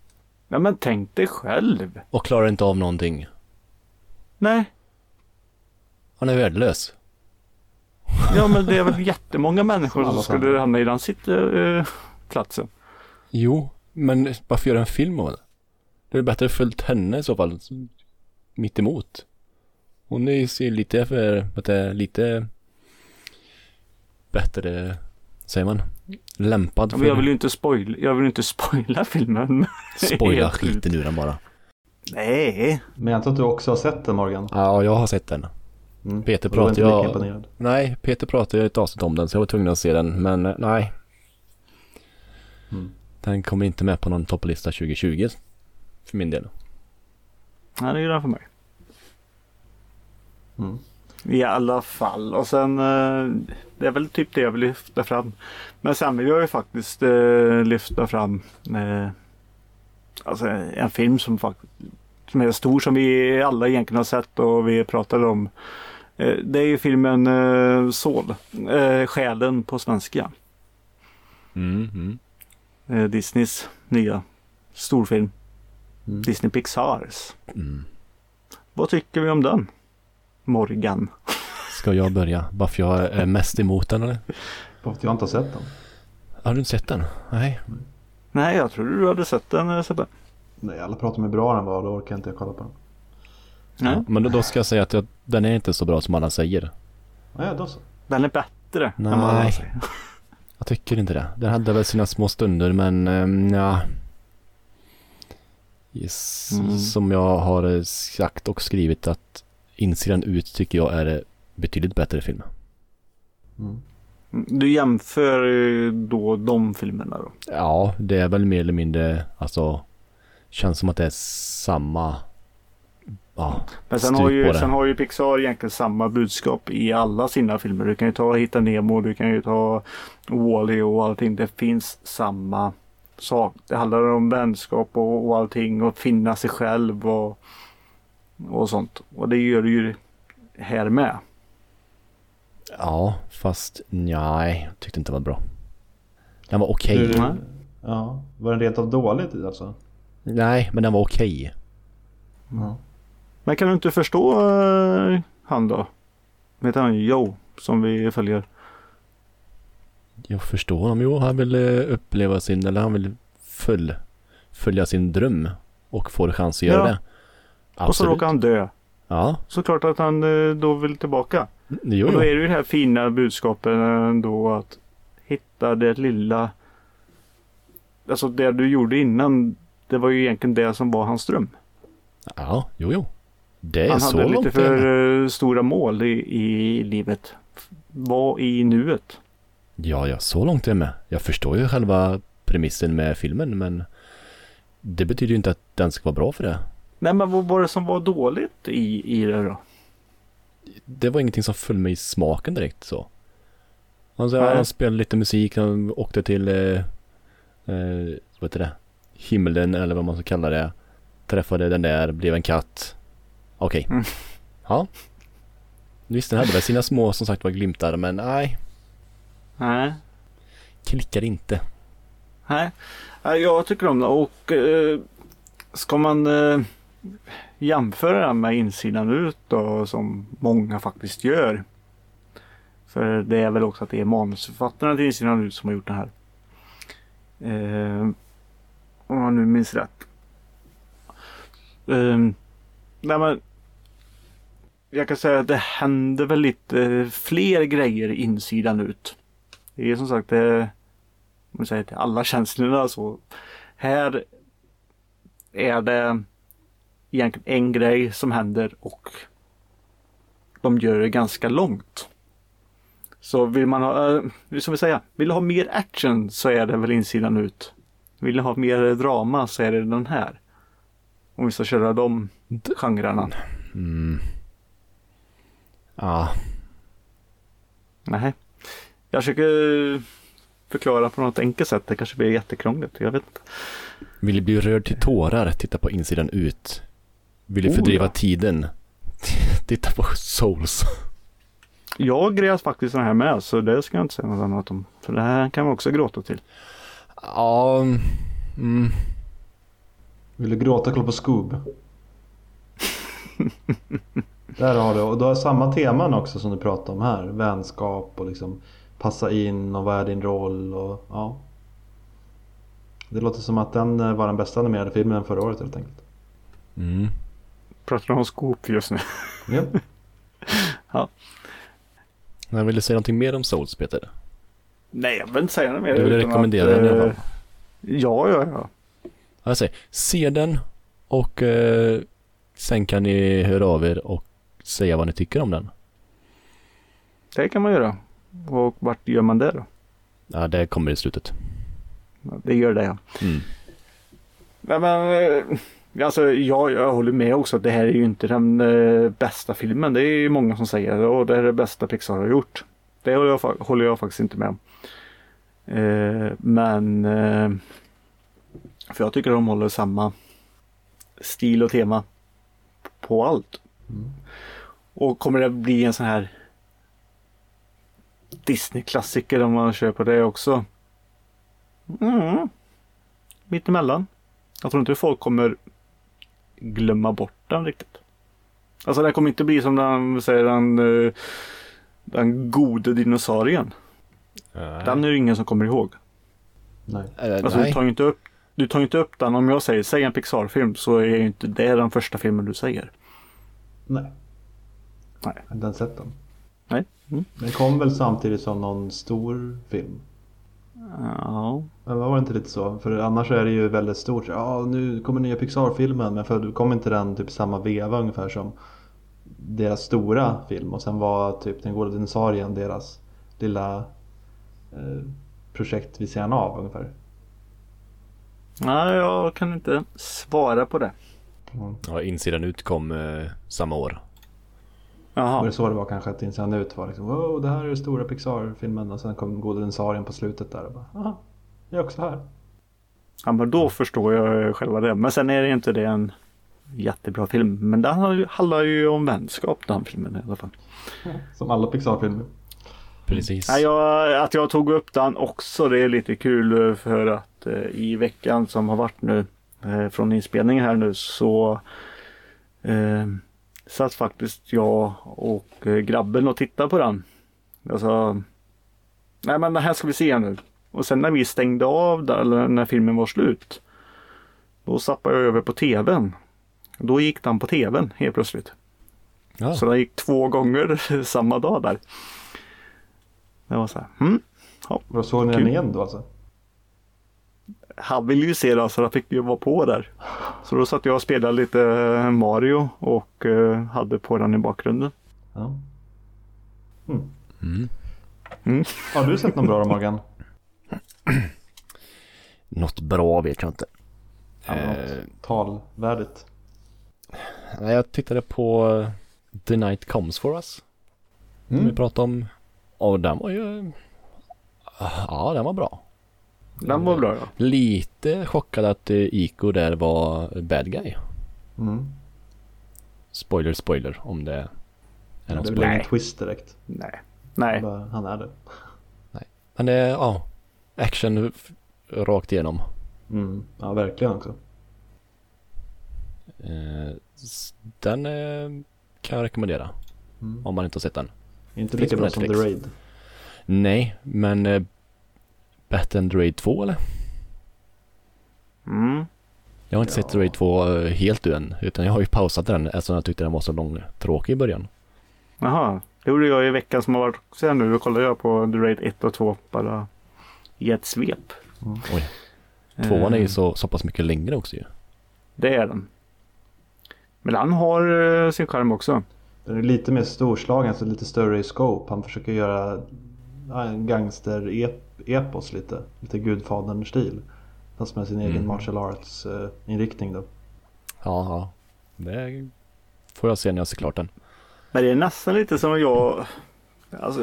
Nej men tänk dig själv. och klarar inte av någonting. Nej, Han är värdelös. Ja men det är väl jättemånga människor som skulle hamna i den sittplatsen. Eh, platsen. Jo, men varför göra en film av det? Det är bättre följt henne i så fall. Mitt emot. Hon är ju lite för, vad det är, lite bättre, säger man, lämpad Ja, men jag vill ju inte spoila, jag vill inte spoila filmen. spoila skiten ur den bara. Nej. Men jag antar att du också har sett den Morgan? Ja, jag har sett den. Mm. Peter lika jag-. Nej, Peter pratade i ett avsnitt om den så jag var tvungen att se den, men eh, nej. Mm. Den kommer inte med på någon topplista 2020. För min del. Nej, det är den för mig. Mm. I alla fall. Och sen eh, det är väl typ det jag vill lyfta fram. Men sen vill jag ju faktiskt eh, lyfta fram alltså en film som faktiskt som är stor som vi alla egentligen har sett och vi pratade om. Eh, det är ju filmen eh, Soul. Eh, Själen på svenska. Mm, mm. Eh, Disneys nya storfilm. Mm. Disney Pixars. Mm. Vad tycker vi om den? Morgan. Ska jag börja? Bara för jag är mest emot den eller? För att jag inte har sett den. Har du inte sett den? Nej. Nej, jag tror du hade sett den eh, Sebbe. Nej, alla pratar om hur bra den var då orkar inte jag kolla på den. Nej. Ja, men då, då ska jag säga att jag, den är inte så bra som alla säger. Ja, då så. Den är bättre Nej. än vad alla säger. Jag tycker inte det. Den hade väl sina små stunder men um, ja. Yes, Mm. Som jag har sagt och skrivit att Insidan ut tycker jag är betydligt bättre film. Mm. Du jämför då de filmerna då? Ja, det är väl mer eller mindre, alltså, känns som att det är samma, ja, Men sen har, ju, sen har ju Pixar egentligen samma budskap i alla sina filmer. Du kan ju ta Hitta Nemo, du kan ju ta Wall-E och allting. Det finns samma sak. Det handlar om vänskap och, och allting och finna sig själv och, och sånt. Och det gör det ju här med. ja, fast nej, jag tyckte inte det var bra. Den var okej. Du- Nej. Ja, var den rent av dåligt alltså? Nej, men den var okej. Ja. Men kan du inte förstå uh, han då? Vet han Joe som vi följer? Jag förstår honom. Jo, han vill eh, uppleva sin, eller han vill följ, följa sin dröm och får chans att göra Ja. det. Och så råkar han dö. Ja, Såklart att han eh, då vill tillbaka. jo, Och då är det ju det här fina budskapet ändå att hitta det lilla. Alltså det du gjorde innan. Det var ju egentligen det som var hans dröm. Ja, jo, jo. Det är Han så hade lite för eh, stora mål i, i livet. Var i nuet. Ja, ja, så långt är jag med. Jag förstår ju själva premissen med filmen, men det betyder ju inte att den ska vara bra för det. Nej men vad var det som var dåligt i, i det då? Det var ingenting som föll mig i smaken direkt så. Han, han spelade lite musik, han åkte till, eh, eh, vad heter det, himlen eller vad man ska kalla det. Träffade den där, blev en katt. Okej. Mm. Ja. Visst, den hade väl sina små som sagt var glimtar, men nej, Nej. klickade inte. Nej, jag tycker om det och eh, ska man eh, jämföra det med insidan ut då som många faktiskt gör. För det är väl också att det är manusförfattarna till insidan ut som har gjort det här. Eh, om man nu minns rätt. Eh, nej men, jag kan säga att det händer väl lite fler grejer insidan ut. Det är som sagt det om man säger till alla känslorna så. Här är det egentligen en grej som händer och de gör det ganska långt. Så vill man ha, eh, hur ska vi säga, vill du ha mer action så är det väl insidan ut. Vill du ha mer drama så är det den här. Om vi ska köra de genrerna. Mm. Ja, Nej. Jag försöker förklara på något enkelt sätt. Det kanske blir jättekrångligt. Jag vet inte. Vill du bli rörd till tårar, titta på insidan ut. Vill Oh, fördriva ja. tiden, titta på Souls. Jag grät faktiskt den här med så det ska jag inte säga något annat om. För det här kan man också gråta till. Ja, mm, Vill du gråta kolla på Scoob? Där har du, och du har samma teman också som du pratar om här. Vänskap och liksom passa in och vad är din roll och ja. Det låter som att den eh, var den bästa animerade filmen förra året helt enkelt. mm. Pratar du om skop just nu? Ja. Jag ville säga någonting mer om Souls, Peter. Nej, jag vill inte säga något mer. Du vill rekommendera att, den i alla eh, fall. Ja, ja, ja. Jag säger, se den och eh, sen kan ni höra av er och säga vad ni tycker om den. Det kan man göra. Och vart gör man det då? Ja, det kommer i slutet. Ja, Det gör det ja. Mm. Nej, men, eh, alltså, jag, jag håller med också att det här är ju inte den eh, bästa filmen. Det är ju många som säger att det här är det bästa Pixar har gjort. Det håller jag, håller jag faktiskt inte med om. Eh, men eh, för jag tycker de håller samma stil och tema på allt. Mm. Och kommer det bli en sån här Disney-klassiker om man kör på det också? Mm. Mittemellan. Jag tror inte folk kommer glömma bort den riktigt. Alltså det kommer inte bli som den, säger den, eh, den gode dinosaurien. Den är det ingen som kommer ihåg. Nej. Alltså, du nej. tar ju inte upp du tar ju inte upp den. Om jag säger, säg en Pixar-film så är ju inte det den första filmen du säger. Nej. Nej. Jag har inte ens sett den. Nej. Mm. Den kom väl samtidigt som någon stor film? Ja. Men var det inte lite så? För annars är det ju väldigt stort. Ja, nu kommer nya Pixar-filmen. Men för kom inte den typ samma veva ungefär som deras stora film och sen var typ Den goda dinosaurien deras lilla eh, projekt vid sidan av ungefär. Nej, jag kan inte svara på det. Ja, insidan ut kom eh, samma år. Var Jaha. det så det var kanske att insidan ut var liksom wow det här är den stora Pixar-filmen och sen kom Goda dinosaurien på slutet där och bara aha, jag är också här. Ja, men då förstår jag själva det. Men sen är det inte det en jättebra film. Men den handlar ju om vänskap den filmen i alla fall. Som alla Pixar-filmer. Precis. Nej, jag, att jag tog upp den också det är lite kul eh, för att eh, i veckan som har varit nu eh, från inspelningen här nu så eh, satt faktiskt jag och eh, grabben och tittade på den. Jag sa Nej men det här ska vi se nu. Och sen när vi stängde av där, eller när filmen var slut. Då zappade jag över på tvn. Då gick den på tvn helt plötsligt. Ja. Så den gick två gånger samma dag där. Det var så här. Hmm. Och såg ni den igen då alltså? Han ville ju se det så han fick ju vara på där. Så då satt jag och spelade lite Mario och eh, hade på den i bakgrunden. Ja. Mm. Har du sett någon bra då Morgan? Något bra vet jag inte. Ja, Eh, något talvärdigt. nej, jag tittade på eh, The Night Comes For Us. Som Mm. vi pratade om. Och den var ju... Ja, den var bra. Den var bra ja. Lite chockad att eh, Iko där var bad guy. Mm. Spoiler, spoiler om det är Ja, något det spoiler. blir ingen Nej. twist direkt. Nej. Nej. Han är det. Men det är, ja, action rakt igenom. Mm. Ja, verkligen också. Eh, den eh, kan jag rekommendera Mm. om man inte har sett den. Inte lika bra som The. Raid. Nej, men eh, Bat and Raid 2 eller? Mm. Jag har inte sett Ja. Raid 2 eh, helt än, utan jag har ju pausat den eftersom jag tyckte den var så lång, tråkig i början. Jaha. Det gjorde jag i veckan som har varit sen nu. Då kollade jag på The Raid 1 och 2 bara i ett svep. Oj. Tvåan är ju Eh, så, så pass mycket längre också ju. Det är den. Men han har eh, sin charm också. Den är lite mer storslagen, så lite större i scope. Han försöker göra ja, gangster-epos lite. Lite Gudfadern-stil. Fast med sin egen Mm. martial arts-inriktning då. Ja, ja. Det får jag se när jag ser klart den. Men det är nästan lite som jag... Alltså,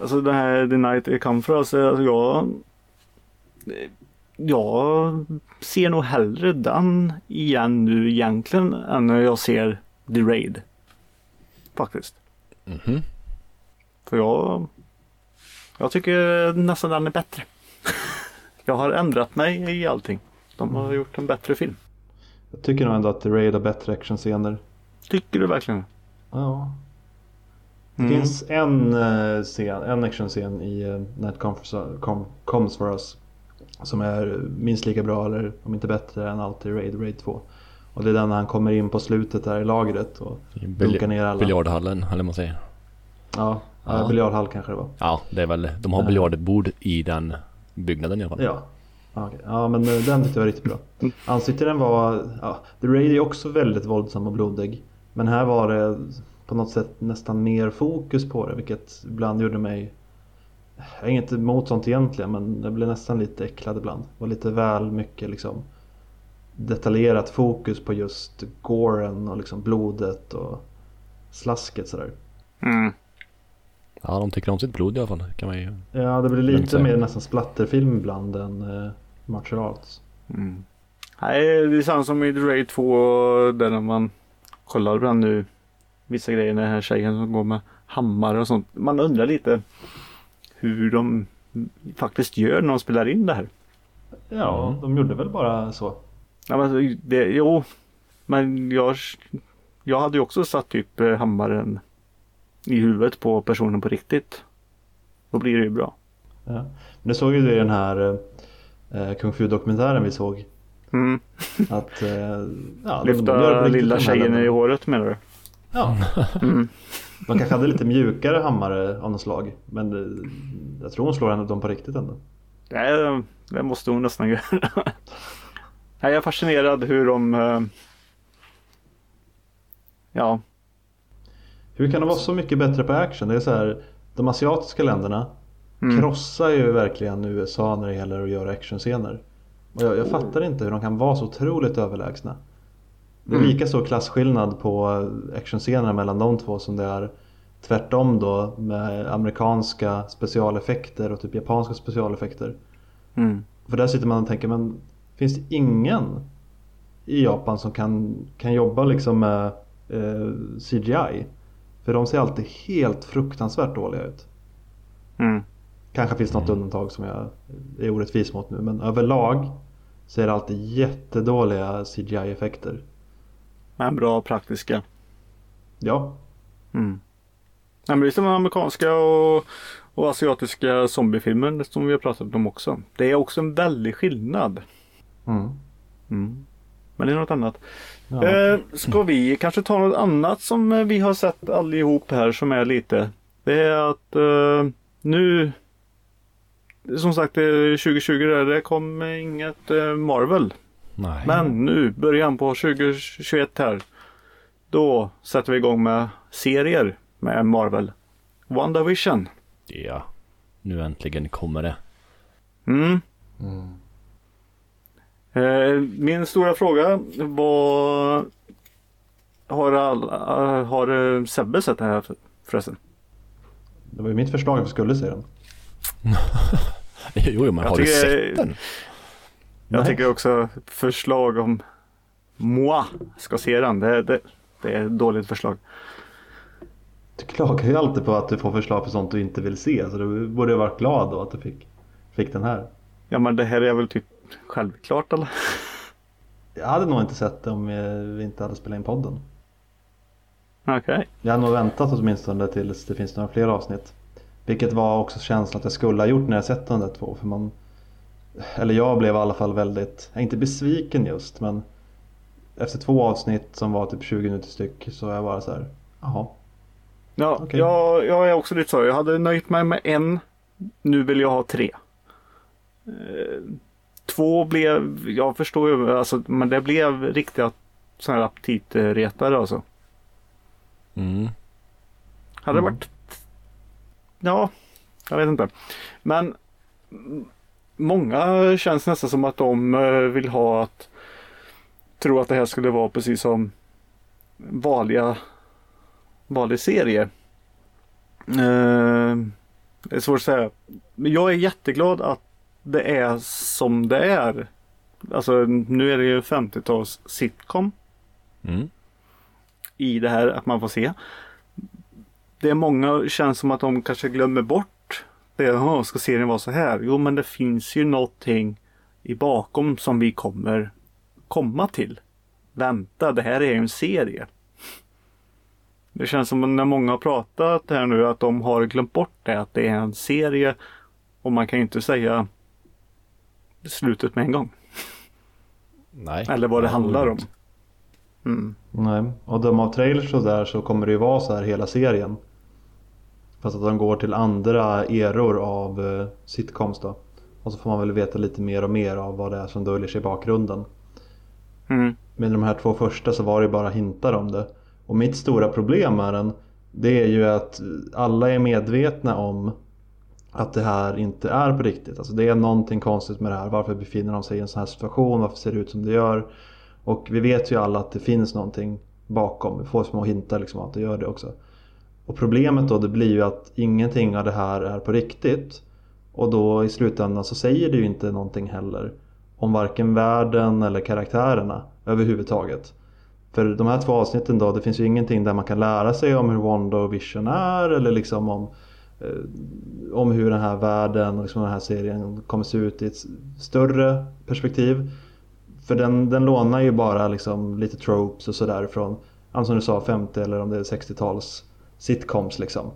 alltså det här The Night It Come For Us. Alltså jag... Jag ser nog hellre den igen nu egentligen än när jag ser The Raid. Faktiskt. Mhm. För jag... Jag tycker nästan den är bättre. jag har ändrat mig i allting. De har gjort en bättre film. Jag tycker nog ändå att The Raid har bättre actionscener. Tycker du verkligen? Ja. Det Mm. finns en eh, scen, en actionscen i uh, Night Comes, Com, Comes For Us. Som är minst lika bra eller om inte bättre än allt i Raid, Raid 2. Och det är den när han kommer in på slutet där i lagret och dunkar ner alla. biljardhallen, eller man säger. Ja, ja. Ja. biljardhall kanske det var. Ja, det är väl, de har Ja. biljardbord i den byggnaden i alla fall. Ja. Ja, okej. ja men eh, den tyckte jag var riktigt bra. Ansiktet den var, ja, The Raid är också väldigt våldsam och blodig. Men här var det på något sätt nästan mer fokus på det vilket ibland gjorde mig Jag är inget emot sånt egentligen men jag blev nästan lite äcklad ibland. Det var lite väl mycket liksom detaljerat fokus på just goren och liksom blodet och slasket sådär. Mm. Ja, de tycker om sitt blod i alla fall. Kan man ju... Ja, det blir lite säga. mer nästan splatterfilm ibland än uh, martial arts. Mm. Nej, det är samma som i The Raid 2 där när man kollar ibland nu vissa grejer, den här tjejen som går med hammare och sånt. Man undrar lite hur de faktiskt gör när de spelar in det här. Ja, Mm. de gjorde väl bara så. Ja, men det, jo, men jag, jag hade ju också satt typ eh, hammaren i huvudet på personen på riktigt. Då blir det ju bra. Ja. Det såg ju du i den här eh, Kung Fu-dokumentären vi såg. Mm. Att eh, ja, det Lyfta lilla de här tjejen i håret menar du? Ja, Mm. de kanske hade lite mjukare hammare av något slag. Men eh, jag tror hon slår ändå dem på riktigt ändå. Nej, det måste hon nästan göra. Jag är fascinerad hur de... eh, Ja, Hur kan de vara så mycket bättre på action? Det är så här, de asiatiska länderna Mm. krossar ju verkligen USA när det gäller att göra actionscener. Och jag, jag fattar inte hur de kan vara så otroligt överlägsna. Det är Mm. lika stor klasskillnad på actionscenerna mellan de två som det är tvärtom då med amerikanska specialeffekter och typ japanska specialeffekter. Mm. För där sitter man och tänker, men finns det ingen i Japan som kan, kan jobba liksom med eh, CGI? För de ser alltid helt fruktansvärt dåliga ut. Mm. Kanske finns något undantag som jag är orättvis mot nu, men överlag så är det alltid jättedåliga CGI-effekter. Men bra praktiska. Ja, Mm. Ja, men det är som amerikanska och, och asiatiska zombiefilmer som vi har pratat om också. Det är också en väldig skillnad. mm. Mm. Men det är något annat. ja. Eh, ska vi kanske ta något annat som eh, vi har sett allihop här som är lite. Det är att eh, nu som sagt det är 2020 där, det kom inget eh, Marvel. Nej. Men nu början på 2021 här. Då sätter vi igång med serier med Marvel. WandaVision. Ja. Nu äntligen kommer det. Mm. Mm. Eh, min stora fråga var Har, alla, har eh, Sebbe sett det här för- förresten? Det var ju mitt förslag att vi skulle se den. Jo, men Jag har du tycker- sett den? Jag Nej. tycker också förslag om Moi ska se den. Det, det, det är ett dåligt förslag. Du klagar ju alltid på att du får förslag på sånt du inte vill se. Så du borde ju varit glad då att du fick, fick den här. Ja men det här är väl typ självklart eller? Jag hade nog inte sett det om vi inte hade spelat in podden. Okej. Jag hade nog väntat åtminstone tills det finns några fler avsnitt. Vilket var också känslan att jag skulle ha gjort när jag sett de där två. För man, eller jag blev i alla fall väldigt, inte besviken just men efter två avsnitt som var typ 20 minuter styck så är jag bara så här, jaha. Ja, Okej. jag, jag är också lite så. Jag hade nöjt mig med en. Nu vill jag ha tre. Två blev, jag förstår ju, alltså, men det blev riktiga sådana här aptitretare alltså. Mm. Hade det Mm. varit... Ja, jag vet inte. Men många känns nästan som att de eh, vill ha att tro att det här skulle vara precis som vanliga vanlig serie. Eh, det är svårt att säga. Men jag är jätteglad att det är som det är. Alltså nu är det ju 50-tals sitcom Mm. i det här att man får se. Det är många känns som att de kanske glömmer bort det. "Jaha, Ska serien vara så här? Jo men det finns ju någonting i bakom som vi kommer komma till. Vänta, det här är ju en serie. Det känns som när många har pratat här nu att de har glömt bort det. Att det är en serie. Och man kan ju inte säga slutet med en gång. Nej. Eller vad det handlar om. Mm. Nej, och döma av trailers och där så kommer det ju vara så här hela serien. Fast att de går till andra eror av eh, sitcoms då. Och så får man väl veta lite mer och mer av vad det är som döljer sig i bakgrunden. Mm. Med de här två första så var det ju bara hintar om det. Och mitt stora problem med den det är ju att alla är medvetna om att det här inte är på riktigt. Alltså det är någonting konstigt med det här. Varför befinner de sig i en sån här situation? Varför ser det ut som det gör? Och vi vet ju alla att det finns någonting bakom. Vi får små hintar liksom att det gör det också. Och problemet då det blir ju att ingenting av det här är på riktigt. Och då i slutändan så säger det ju inte någonting heller om varken världen eller karaktärerna överhuvudtaget. För de här två avsnitten då, det finns ju ingenting där man kan lära sig om hur Wanda och Vision är eller liksom om, om hur den här världen och liksom den här serien kommer se ut i ett större perspektiv. För den, den lånar ju bara liksom lite tropes och sådär från, som du sa, 50 eller om det är 60-tals sitcoms liksom.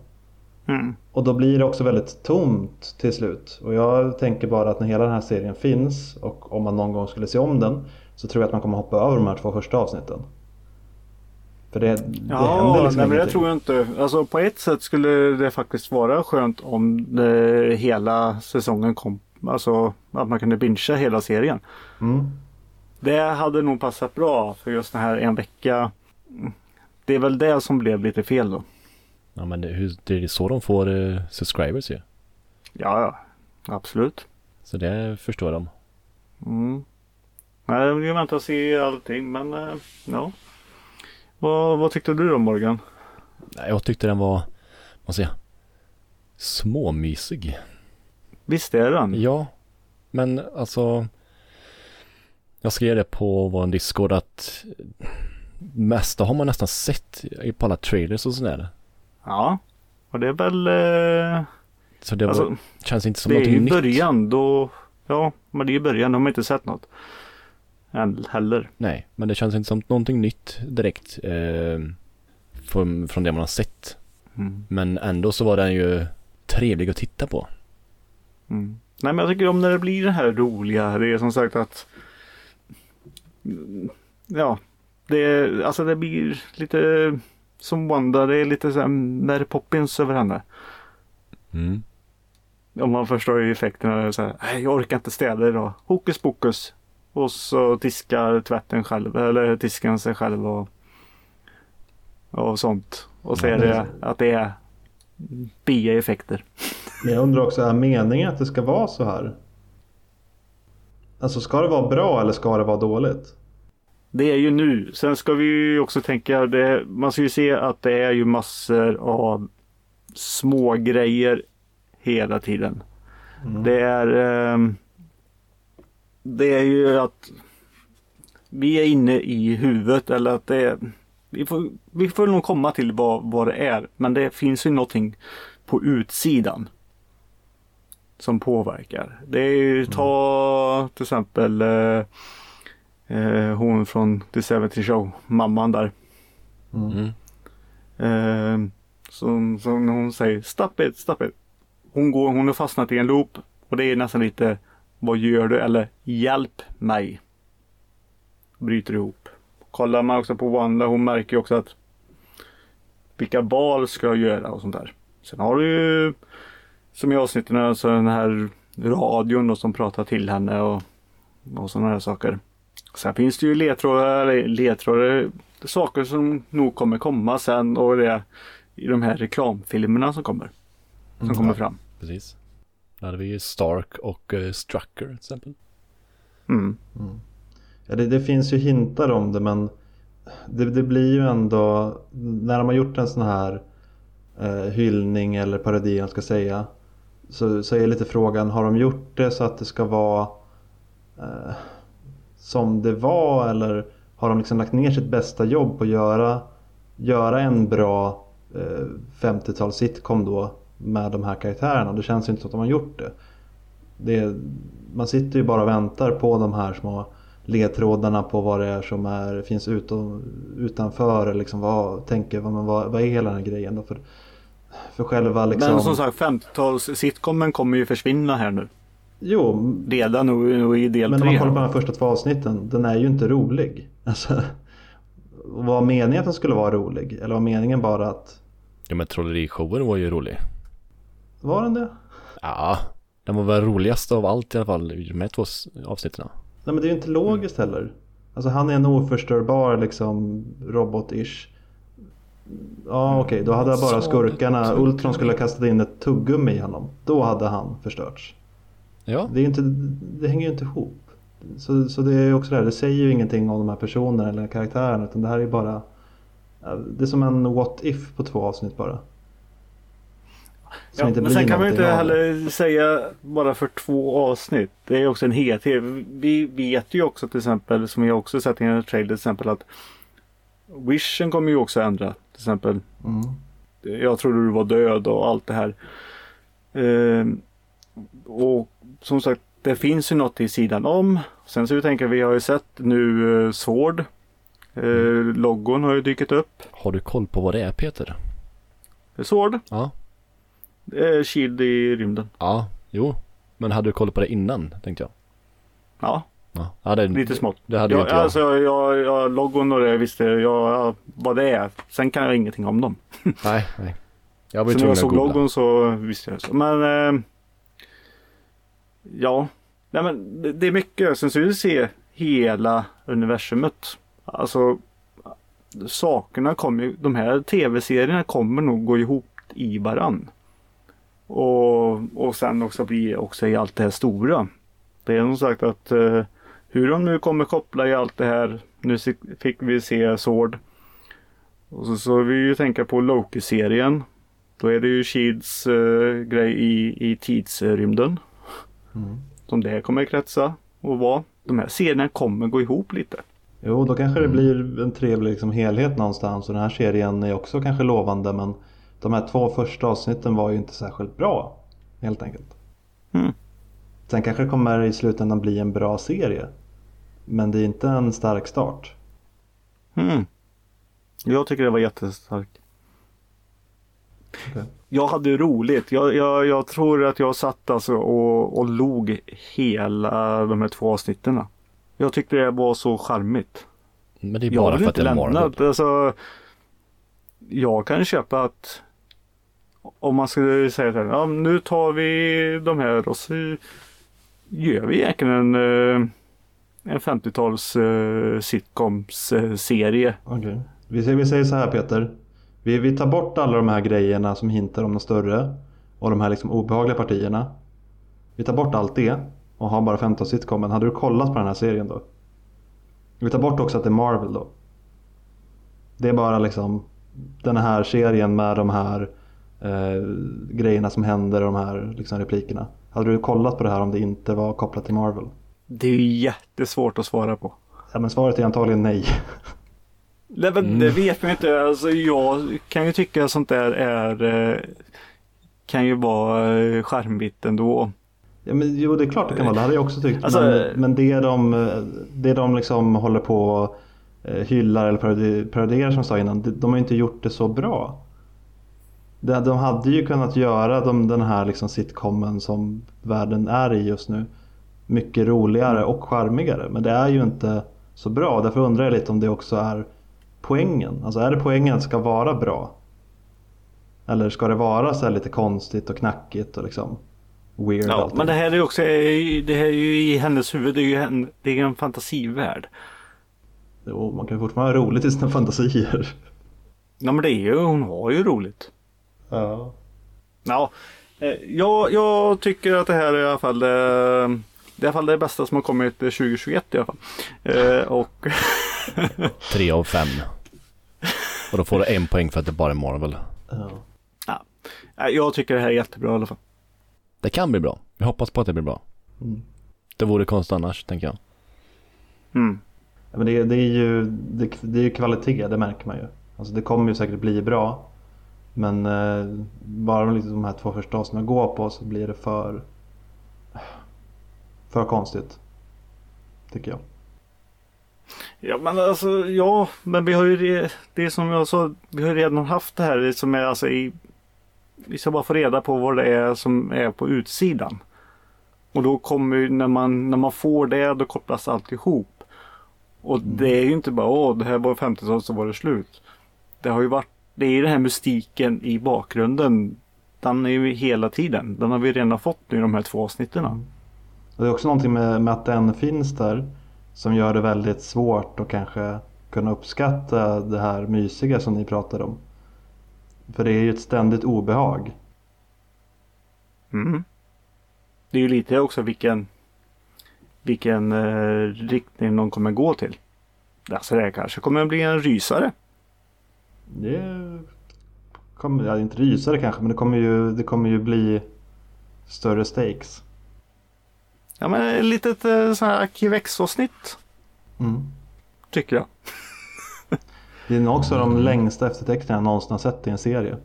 Mm. Och då blir det också väldigt tomt till slut. Och jag tänker bara att när hela den här serien finns och om man någon gång skulle se om den så tror jag att man kommer hoppa över de här två första avsnitten. För det, det Ja, händer liksom nej, men det tror jag inte. Alltså på ett sätt skulle det faktiskt vara skönt om det, hela säsongen kom. Alltså att man kunde bingea hela serien. Mm. Det hade nog passat bra för just den här en vecka. Det är väl det som blev lite fel då. Ja men det, hur, det är så de får eh, subscribers ju. Ja, ja. Absolut. Så det förstår de. Mm. Nej, vi väntar och se allting men eh, ja. Vad, vad tyckte du då Morgan? Jag tyckte den var, vad säger jag, småmysig. Visst är den? Ja, men alltså jag skrev det på vår Discord att mesta har man nästan sett i- på alla trailers och sådär. Ja. Och det är väl... Eh, Så det var, alltså, känns inte som det är någonting ju nytt. början då. Ja, men det är ju början. De har inte sett något. Heller. Nej, men det känns inte som någonting nytt direkt eh, från, från det man har sett. Mm. Men ändå så var den ju trevlig att titta på. Mm. Nej men jag tycker om när det blir det här roliga. Det är som sagt att Ja, det, är- alltså det blir lite som Wanda. Det är lite så här Mary Poppins över henne. Mm. Om man förstår effekterna. Så här, "Nej, jag orkar inte städa idag. Hokus pokus. Och så diskar tvätten själv. Eller disken sig själv och, och sånt. Och så är det är- att det är bieffekter. Men jag undrar också, är meningen att det ska vara så här? Alltså ska det vara bra eller ska det vara dåligt? Det är ju nu. Sen ska vi ju också tänka, det, man ska ju se att det är ju massor av små grejer hela tiden. Mm. Det är ehm, Det är ju att vi är inne i huvudet eller att det är, vi, får, vi får nog komma till vad, vad det är. Men det finns ju någonting på utsidan. Som påverkar. Det är ju ta till exempel eh, eh, hon från The 70 Show, mamman där. Mm. Mm. Eh, som, som hon säger stop it, stop it. Hon, går, hon har fastnat i en loop och det är nästan lite vad gör du eller hjälp mig. Bryter ihop. Kollar man också på Wanda hon märker också att vilka val ska jag göra och sånt där. Sen har du ju som i avsnitten alltså den här radion då, som pratar till henne och, och sådana här saker. Sen finns det ju ledtrådar, eller ledtrådar, saker som nog kommer komma sen och det i de här reklamfilmerna som kommer. Som Mm. kommer fram. Precis. Då hade vi ju Stark och uh, Strucker till exempel. Mm. Ja, det, det finns ju hintar om det men det, det blir ju ändå när de har gjort en sån här eh, hyllning eller parodi man ska säga så, så är lite frågan har de gjort det så att det ska vara eh, som det var eller har de liksom lagt ner sitt bästa jobb på att göra, göra en bra eh, 50-tals sitcom då med de här karaktärerna. Det känns ju inte som att de har gjort det. det är, man sitter ju bara och väntar på de här små ledtrådarna på vad det är som är, finns ut och, utanför. eller Liksom vad, tänker, vad, vad, vad är hela den här grejen då? För, för själva liksom... Men som sagt 50-tals sitcomen kommer ju försvinna här nu. Jo, Redan nu nu i del men om man kollar på de första två avsnitten, den är ju inte rolig. Alltså, var meningen att den skulle vara rolig? Eller var meningen bara att... Ja men trollerishowen var ju rolig. Var den det? Ja, den var väl roligast av allt i alla fall i de här två avsnitten. Nej men det är ju inte logiskt heller. Alltså han är en oförstörbar liksom robot-ish. Ja okej, då hade bara skurkarna. Ultron skulle ha kastat in ett tuggummi i honom. Då hade han förstörts. Ja, Det, är inte, det hänger ju inte ihop. Så, så det är också det här, det säger ju ingenting om de här personerna eller karaktärerna utan det här är bara Det är som en what if på två avsnitt bara. Ja, men sen kan man ju inte heller säga bara för två avsnitt. Det är också en helhet. Vi vet ju också till exempel, som jag också sett i en trailer till exempel att Wishen kommer ju också ändra. Till exempel, Mm. jag trodde du var död och allt det här. Ehm, och som sagt, det finns ju något i sidan om. Sen så vi tänker vi har ju sett nu uh, Sword. Uh, logon har ju dykt upp. har du koll på vad det är Peter? Sword. Ja. Uh, Shield i rymden. Ja, jo. Men hade du koll på det innan tänkte jag? Ja, Ja, det, lite smått. det hade ju Ja, inte jag. alltså, jag, jag, logon och det visste jag vad det är. Sen kan jag ingenting om dem. Nej, nej. Jag var ju Så när jag såg logon så visste jag. Så. Men eh, ja, Nej, men det, det är mycket. Sen så vill vi se hela universumet. Alltså sakerna kommer ju, de här tv-serierna kommer nog gå ihop i varann. Och, och sen också bli också i allt det här stora. Det är som sagt att eh, hur de nu kommer koppla i allt det här. Nu fick vi se Sword. Och så, så vi ju tänka på Loki-serien. Då är det ju Shields eh, grej i, i tidsrymden. Mm. Som det kommer kretsa och vara. De här serierna kommer gå ihop lite. Jo, då kanske det blir en trevlig liksom, helhet någonstans och den här serien är också kanske lovande men de här två första avsnitten var ju inte särskilt bra helt enkelt. Mm. Sen kanske det kommer i slutändan bli en bra serie. Men det är inte en stark start. Mm. Jag tycker det var jättestarkt. Okej. Jag hade roligt. Jag, jag, jag tror att jag satt alltså och, och log hela de här två avsnitten. Jag tyckte det var så charmigt. Men det är Jag bara vill för att det är. Marvel. Alltså, jag kan köpa att om man skulle säga så här, ja, nu tar vi de här och så gör vi egentligen en, eh, en 50-tals eh, sitcoms eh, serie. Okay. Vi, säger, vi säger så här Peter. Vi, vi tar bort alla de här grejerna som hintar om något större. Och de här liksom obehagliga partierna. Vi tar bort allt det. Och har bara 15 sitcomen. Hade du kollat på den här serien då? Vi tar bort också att det är Marvel då. Det är bara liksom den här serien med de här eh, grejerna som händer och de här liksom, replikerna. Hade du kollat på det här om det inte var kopplat till Marvel? Det är ju jättesvårt att svara på. Ja, men svaret är antagligen nej. Nej, men Det vet man inte. Alltså, jag kan ju tycka att sånt där är eh, kan ju vara eh, charmigt ändå. Ja, men, jo, det är klart det kan vara. Det hade jag också tyckt. Alltså, men men det, de, eh, det de liksom håller på och hyllar eller parodi- parodierar som jag sa innan. de- De har ju inte gjort det så bra. De hade ju kunnat göra de, den här liksom sitcomen som världen är i just nu mycket roligare och charmigare. Men det är ju inte så bra. Därför undrar jag lite om det också är poängen. Alltså är det poängen att det ska vara bra? Eller ska det vara så här lite konstigt och knackigt och liksom weird? Ja, allting? men det här är ju också det här är ju i hennes huvud. Det är ju en, det är en fantasivärld. Jo, man kan ju fortfarande ha roligt i sina fantasier. Ja men det är ju, hon har ju roligt. Ja. Ja, eh, jag, jag tycker att det här är i alla fall, eh, det är i alla fall det bästa som har kommit eh, 2021 i alla fall. Eh, och Tre av fem. Och då får du en poäng för att det bara är Marvel. ja. eh, jag tycker det här är jättebra i alla fall. Det kan bli bra. Vi hoppas på att det blir bra. Mm. Det vore konstigt annars, tänker jag. Mm. Men det, det är ju det, det är ju kvalitet, det märker man ju. Alltså det kommer ju säkert bli bra. Men eh, bara liksom de här två första avsnitten går på så blir det för för konstigt. Tycker jag. Ja men alltså ja, men vi har ju det, det som jag sa, vi har ju redan haft det här som är alltså i Vi ska bara få reda på vad det är som är på utsidan. Och då kommer ju när man, när man får det då kopplas allt ihop. Och det är ju inte bara åh det här var 50-talet så var det slut. Det har ju varit, det är den här mystiken i bakgrunden. Den är ju hela tiden. Den har vi redan fått nu i de här två avsnitten. Och det är också någonting med, med att den finns där som gör det väldigt svårt att kanske kunna uppskatta det här mysiga som ni pratar om. För det är ju ett ständigt obehag. Mm. Det är ju lite också vilken vilken eh, riktning de kommer gå till. Alltså det här kanske kommer bli en rysare. Det kommer, ja, inte rysare kanske, men det kommer ju, det kommer ju bli större stakes. Ja men ett litet eh, sån här Arkivex-avsnitt Mm. tycker jag. Det är nog också de längsta eftertexterna jag någonsin har sett i en serie.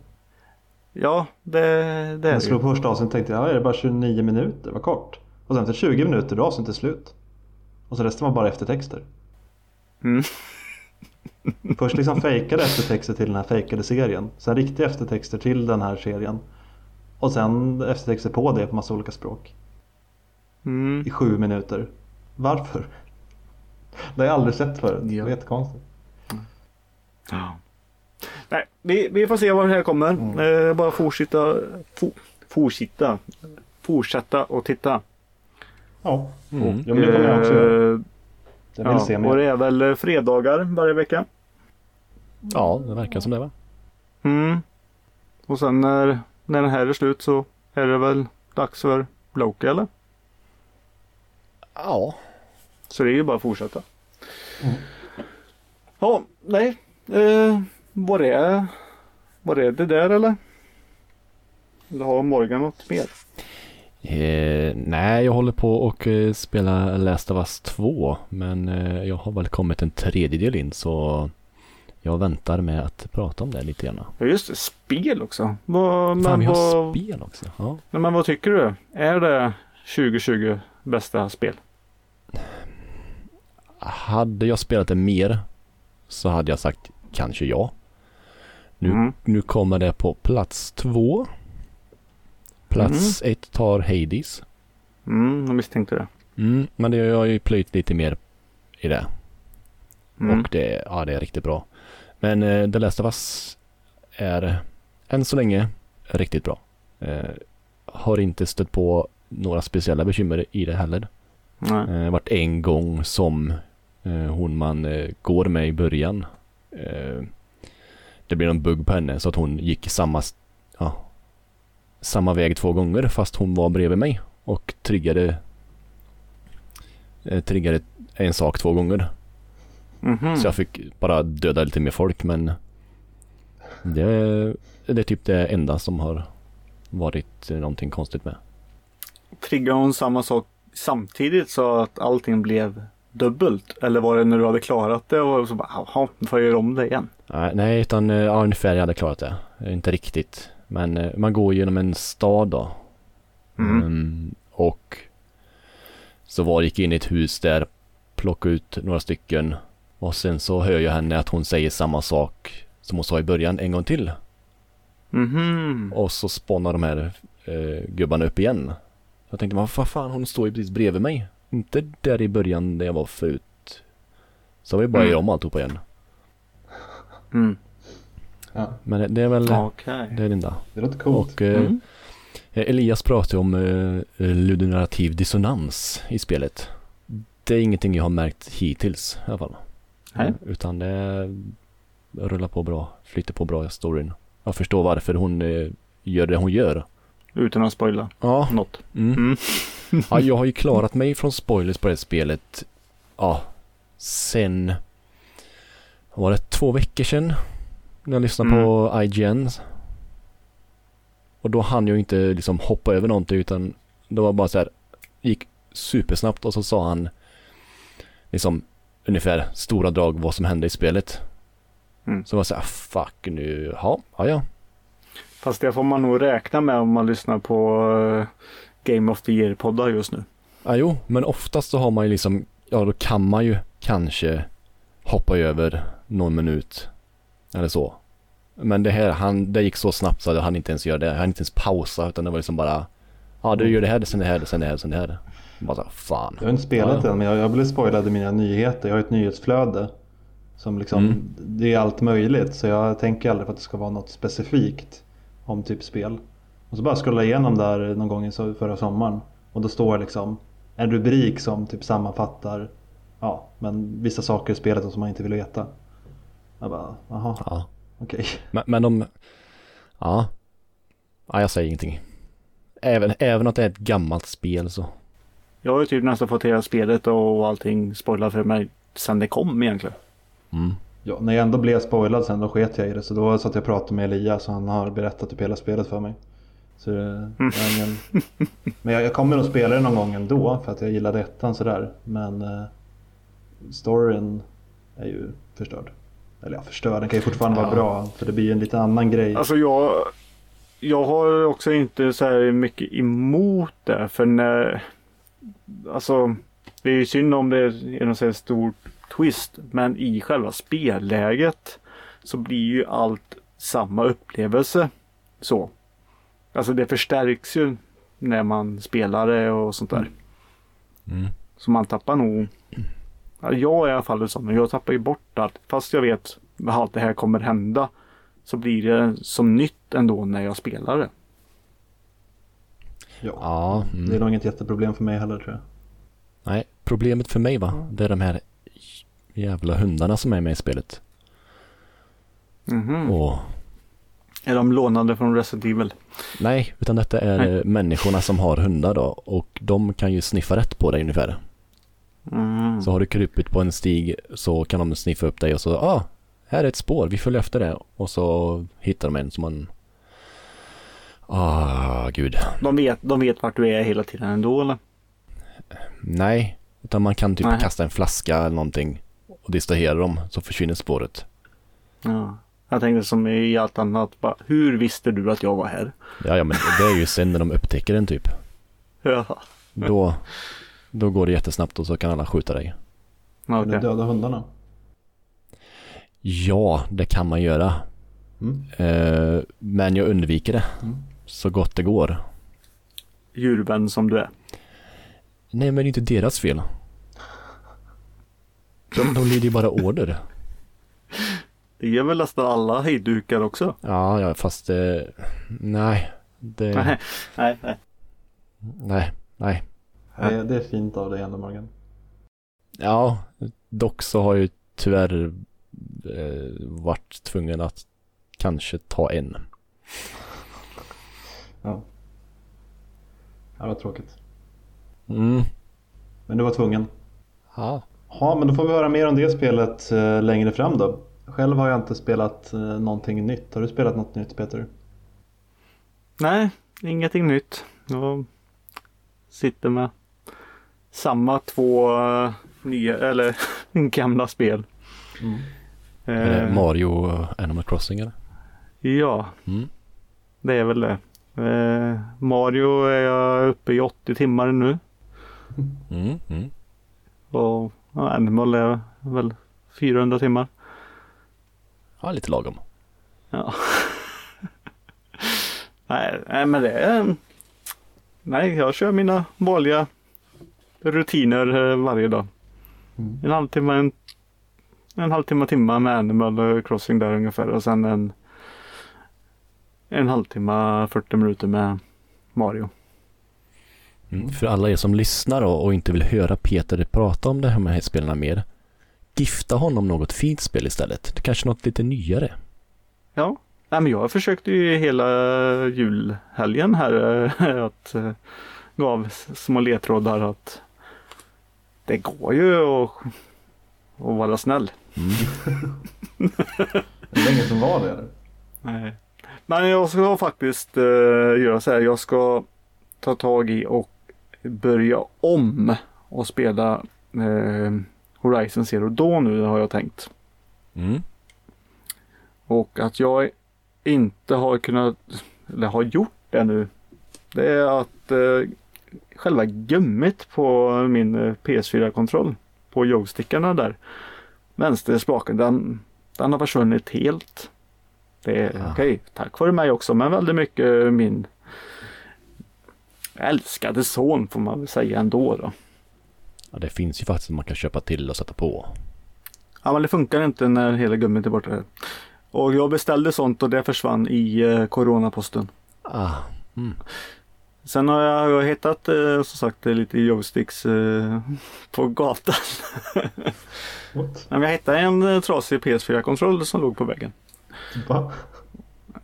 Ja det, det är Jag det slog ju. på första avsnittet tänkte jag, ja, är det bara 29 minuter, vad kort. Och sen efter 20 minuter då är avsnittet slut. Och så resten var bara eftertexter. Mm. Först liksom fejkade eftertexter till den här fejkade serien. Sen riktiga eftertexter till den här serien. Och sen eftertexter på det på massa olika språk. Mm. I sju minuter. Varför? Det har jag aldrig sett förut. Det Ja. är jättekonstigt. Ja. Nej, vi, vi får se vad det här kommer. Mm. Eh, bara fortsätta, for, fortsätta, fortsätta och titta. Ja, Mm. ja men det kommer jag också göra. Eh, Jag vill ja, se och mer. det är väl fredagar varje vecka. Ja, det verkar som det va? Mm. Och sen när, när den här är slut så är det väl dags för Loki eller? Ja. Så det är ju bara att fortsätta. Mm. Ja, nej. Eh, var, det, var det det där eller? Eller har Morgan något mer? Eh, nej, jag håller på och eh, spela Last of Us 2. Men eh, jag har väl kommit en tredjedel in så jag väntar med att prata om det lite grann. Ja just det, spel också. Vad, Fan, men, vi har vad, spel också. Ja. nej, men vad tycker du? Är det 2020 bästa spel? Hade jag spelat det mer så hade jag sagt kanske ja. Nu, Mm. nu kommer det på plats två. Plats ett tar Hades. Mm, jag misstänkte det. Mm, men det jag har ju plöjt lite mer i det. Mm. Och det, ja, det är riktigt bra. Men eh, The Last of Us är än så länge riktigt bra. Eh, har inte stött på några speciella bekymmer i det heller. Nej. Eh, vart en gång som eh, hon man eh, går med i början. Det blev någon bugg på henne så att hon gick samma, ja, samma väg två gånger fast hon var bredvid mig och triggade triggade en sak två gånger. Mhm. Så jag fick bara döda lite mer folk men det, det är typ det enda som har varit någonting konstigt med. Triggade hon samma sak samtidigt så att allting blev dubbelt? Eller var det när du hade klarat det och så bara, jaha, nu får jag göra om det igen? Nej, nej utan eh, ja, ungefär jag hade klarat det. Inte riktigt. Men eh, man går genom en stad då. Mm. Mm, och så var gick in i ett hus där, plockade ut några stycken och sen så hör jag henne att hon säger samma sak som hon sa i början en gång till. Mhm. Och så spånar de här eh, gubbarna upp igen. Jag tänkte, vad fa- fan hon står ju precis bredvid mig. Inte där i början där jag var förut. Så vi bara Mm. om alltihopa igen. Mm. Ja, Men det, det är väl Okej. det är det enda. det låter coolt. Och eh, Mm. Elias pratade om eh, ludonarrativ dissonans i spelet. Det är ingenting jag har märkt hittills i alla fall. Nej. Utan det rullar på bra, flyter på bra i storyn. Jag förstår varför hon eh, gör det hon gör. Utan att spoila Ja, något. mm. Mm. ja jag har ju klarat mig från spoilers på det spelet. Ja, sen var det två veckor sedan. När jag lyssnade på IGN. Och då hann jag inte liksom hoppa över någonting utan det var bara så här. Gick supersnabbt och så sa han liksom ungefär stora drag vad som hände i spelet. Mm. Så så här, fuck nu, ja, ja, ja. Fast det får man nog räkna med om man lyssnar på eh, Game of the Year-poddar just nu. Ja, jo, men oftast så har man ju liksom, ja då kan man ju kanske hoppa över någon minut eller så. Men det här, han, det gick så snabbt så att han inte ens gör det. Han inte ens pausa utan det var liksom bara, ja du gör det här, sen det här, sen det här, sen det här. Bara så, fan. Jag har inte spelat Ja, än men jag, jag blev spoilad i mina nyheter. Jag har ett nyhetsflöde. Som liksom, Mm. det är allt möjligt. Så jag tänker aldrig på att det ska vara något specifikt om typ spel. Och så bara scrolla igenom där någon gång förra sommaren. Och då står liksom en rubrik som typ sammanfattar ja, men vissa saker i spelet som man inte vill veta. Jag bara, jaha, Ja. okej. Men, men de, ja. ja, jag säger ingenting. Även, även att det är ett gammalt spel så. Jag har ju typ nästan fått hela spelet och allting spoilat för mig sen det kom egentligen. Mm. Ja, när jag ändå blev spoilad sen då sket jag i det. Så då satt jag och pratade med Elias och han har berättat typ hela spelet för mig. Så det, jag har ingen... Men jag, jag kommer nog spela det någon gång ändå för att jag gillade ettan sådär. Men eh, storyn är ju förstörd. Eller ja, förstörd, den kan ju fortfarande vara Ja. bra. För det blir ju en lite annan grej. Alltså jag, jag har också inte så här mycket emot det. För när, alltså det är ju synd om det är någon så här stor twist. Men i själva spelläget så blir ju allt samma upplevelse. Så. Alltså det förstärks ju när man spelar det och sånt där. Mm. Så man tappar nog. Ja, jag är i alla fall sån. Jag tappar ju bort allt. Fast jag vet att allt det här kommer hända. Så blir det som nytt ändå när jag spelar det. Ja. Ja, mm. Det är nog inget jätteproblem för mig heller tror jag. Nej, problemet för mig va, det är de här jävla hundarna som är med i spelet. Mhm. Och Är de lånade från Resident Evil? Nej, utan detta är Nej. eh, människorna som har hundar då och de kan ju sniffa rätt på dig ungefär. Mm. Så har du krupit på en stig så kan de sniffa upp dig och så, ah, här är ett spår, vi följer efter det. Och så hittar de en som man, ah, gud. De, vet, de vet vart du är hela tiden ändå eller? Nej, utan man kan typ Nej. kasta en flaska eller någonting och distrahera dem så försvinner spåret. Ja. Jag tänkte som i allt annat, bara, hur visste du att jag var här? Ja, ja, men det är ju sen när de upptäcker den typ. Ja. Då, då går det jättesnabbt och så kan alla skjuta dig. Kan Okej. du döda hundarna? Ja, det kan man göra. Mm. Eh, men jag undviker det Mm. Så gott det går. Djurvän som du är. Nej, men det är inte deras fel. De, de lyder ju bara order. Det gör väl nästan alla hejdukar också? Ja, ja, fast eh, nej. Det, Nej, nej, nej. nej, nej. Nej, det är fint av dig ändå Morgan. Ja, dock så har ju tyvärr eh, varit tvungen att kanske ta en. Ja. Det var tråkigt. Mm. Men du var tvungen. Ja. Ja, men då får vi höra mer om det spelet eh, längre fram då. Själv har jag inte spelat eh, någonting nytt. Har du spelat något nytt Peter? Nej, ingenting nytt. Jag sitter med samma två eh, nya, eller gamla spel. Mm. Eh, Mario och Animal Crossing eller? ja, Mm. det är väl det. Eh, Mario är jag uppe i 80 timmar nu. Mm, mm. Och ja, Animal är väl 400 timmar. Ja, lite lagom. Ja. nej, nej, men det är... Nej, jag kör mina vanliga rutiner eh, varje dag. Mm. En halvtimme, en, en halvtimme, timme med Animal Crossing där ungefär och sen en en halvtimme, 40 minuter med Mario. Mm. För alla er som lyssnar och, och inte vill höra Peter prata om det här med spelarna mer. Gifta honom något fint spel istället. Det kanske är något lite nyare. Ja, nej, men jag försökte ju hela julhelgen här eh, att eh, gav små ledtrådar att det går ju att, att vara snäll. Mm. Det är ingen som var det eller? Nej. Men jag ska faktiskt eh, göra så här. Jag ska ta tag i och börja om och spela eh, Horizon Zero Dawn nu har jag tänkt. Mm. Och att jag inte har kunnat, eller har gjort det nu. Det är att eh, själva gummit på min eh, PS4-kontroll på joystickarna där. Vänsterspaken, den, den har försvunnit helt. Det är Ja. okej, tack vare mig också, men väldigt mycket min älskade son får man väl säga ändå då. Ja, det finns ju faktiskt man kan köpa till och sätta på. Ja men det funkar inte när hela gummit är borta. Och jag beställde sånt och det försvann i eh, coronaposten. Ah. Mm. Sen har jag, jag har hittat eh, som sagt eh, lite joysticks eh, på gatan. Jag hittade en eh, trasig PS4-kontroll som låg på väggen. Va?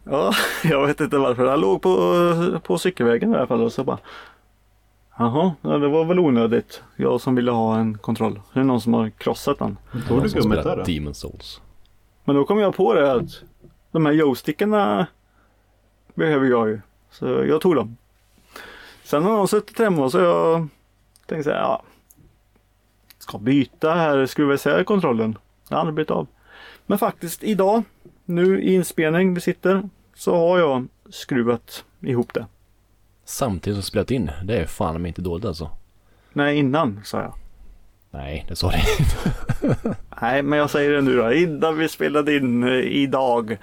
Ja, jag vet inte varför. Den låg på, på cykelvägen i alla fall och så bara Jaha, ja, det var väl onödigt. Jag som ville ha en kontroll. Det är någon som har krossat den. Hur tog du gummit där då? Demon Souls. Men då kom jag på det att de här joystickarna behöver jag ju. Så jag tog dem. Sen har de suttit hemma och så jag tänkte så här, ja. Ska byta här, skruva isär kontrollen. Jag har aldrig blivit av. Men faktiskt idag, nu i inspelning vi sitter, så har jag skruvat ihop det. Samtidigt som spelat in. Det är fan inte dåligt alltså. Nej, innan sa jag. Nej, det sa det Nej, men jag säger det nu då. Innan vi spelade in eh, idag.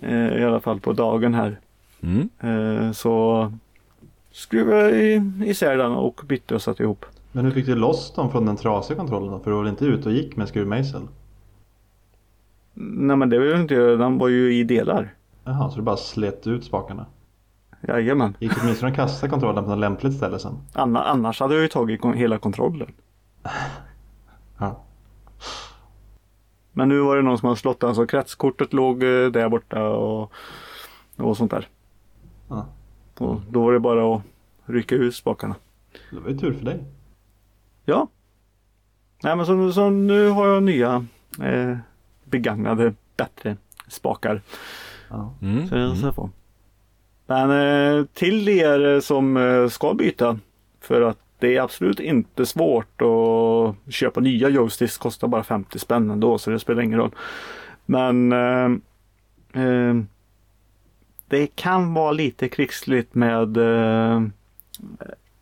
Eh, I alla fall på dagen här. mm. Eh, så skruvade jag i- isär den och bytte och satte ihop. Men hur fick du loss dem från den trasiga kontrollen då? För du var väl inte ute och gick med skruvmejsel? Nej men det var ju inte, den var ju i delar. Jaha, så du bara slet ut spakarna? Jajamän. Gick du åtminstone att kasta kontrollen på något lämpligt ställe sen? Anna, annars hade jag ju tagit hela kontrollen. Ja. Men nu var det någon som hade slått den så kretskortet låg eh, där borta och och sånt där. Ja. Och då var det bara att rycka ur spakarna. Det var ju tur för dig. Ja. Nej men så, så nu har jag nya eh, begagnade bättre spakar. Ja. Mm. Så jag ska få. Men eh, till er som eh, ska byta för att det är absolut inte svårt att köpa nya joysticks. Kostar bara 50 spänn ändå så det spelar ingen roll. Men eh, eh, det kan vara lite krigsligt med eh,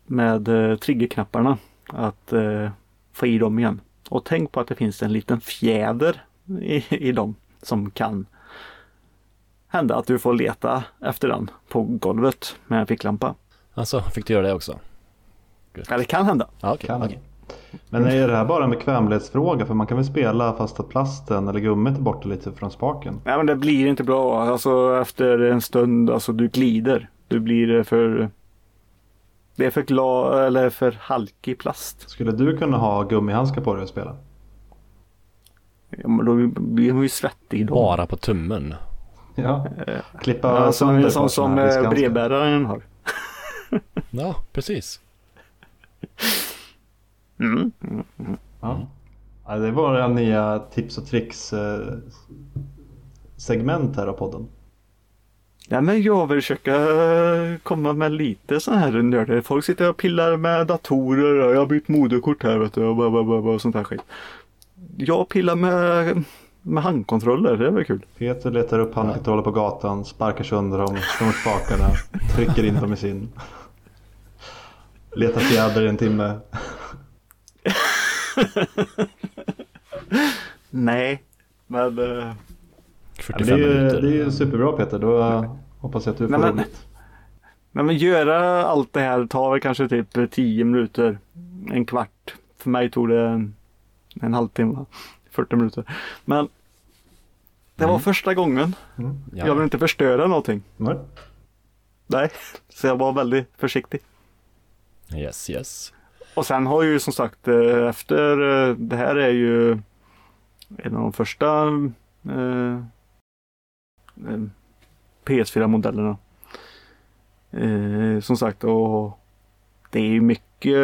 med eh, triggerknapparna. Att eh, få i dem igen. Och tänk på att det finns en liten fjäder i, i dem som kan hända att du får leta efter den på golvet med en ficklampa. Alltså, fick du göra det också? Ja, det kan hända. Ja, okej. Kan okej. Men är det här bara en bekvämlighetsfråga? För man kan väl spela fast att plasten eller gummit är borta lite från spaken? Nej, men det blir inte bra. Alltså efter en stund, alltså du glider. Du blir för... Det är för glad eller för halkig plast. Skulle du kunna ha gummihandskar på dig och spela? Ja, men då blir man ju svettig då. Bara på tummen. Ja. Klippa Ja, som, som, som eh, brevbäraren har. Ja, precis. Mm. Ja. Ja, det var våra nya tips och tricks eh, segment här av podden. Ja, men jag vill försöka eh, komma med lite så här nörder. Folk sitter och pillar med datorer och jag har bytt moderkort här vet du och bla, bla, och sånt här skit. Jag pillar med, med handkontroller, det är väl kul. Peter letar upp handkontroller på gatan, sparkar sönder dem, snor spakarna, trycker in dem i sin. Letar fjäder i en timme. Nej, men... eh, Ja, 45 men det, är ju, minuter. det är ju superbra Peter, då eh, hoppas jag att du får Nej, men- roligt. Nej men göra allt det här tar väl kanske typ 10 minuter. En kvart. För mig tog det en, halvtimme. 40 minuter. Men det var Mm. första gången. Ja. Jag vill inte förstöra någonting. Nej. Nej, så jag var väldigt försiktig. Yes, yes. Och sen har ju som sagt eh, efter eh, det här är ju en av de första eh, eh, PS4-modellerna. Eh, som sagt och det är ju mycket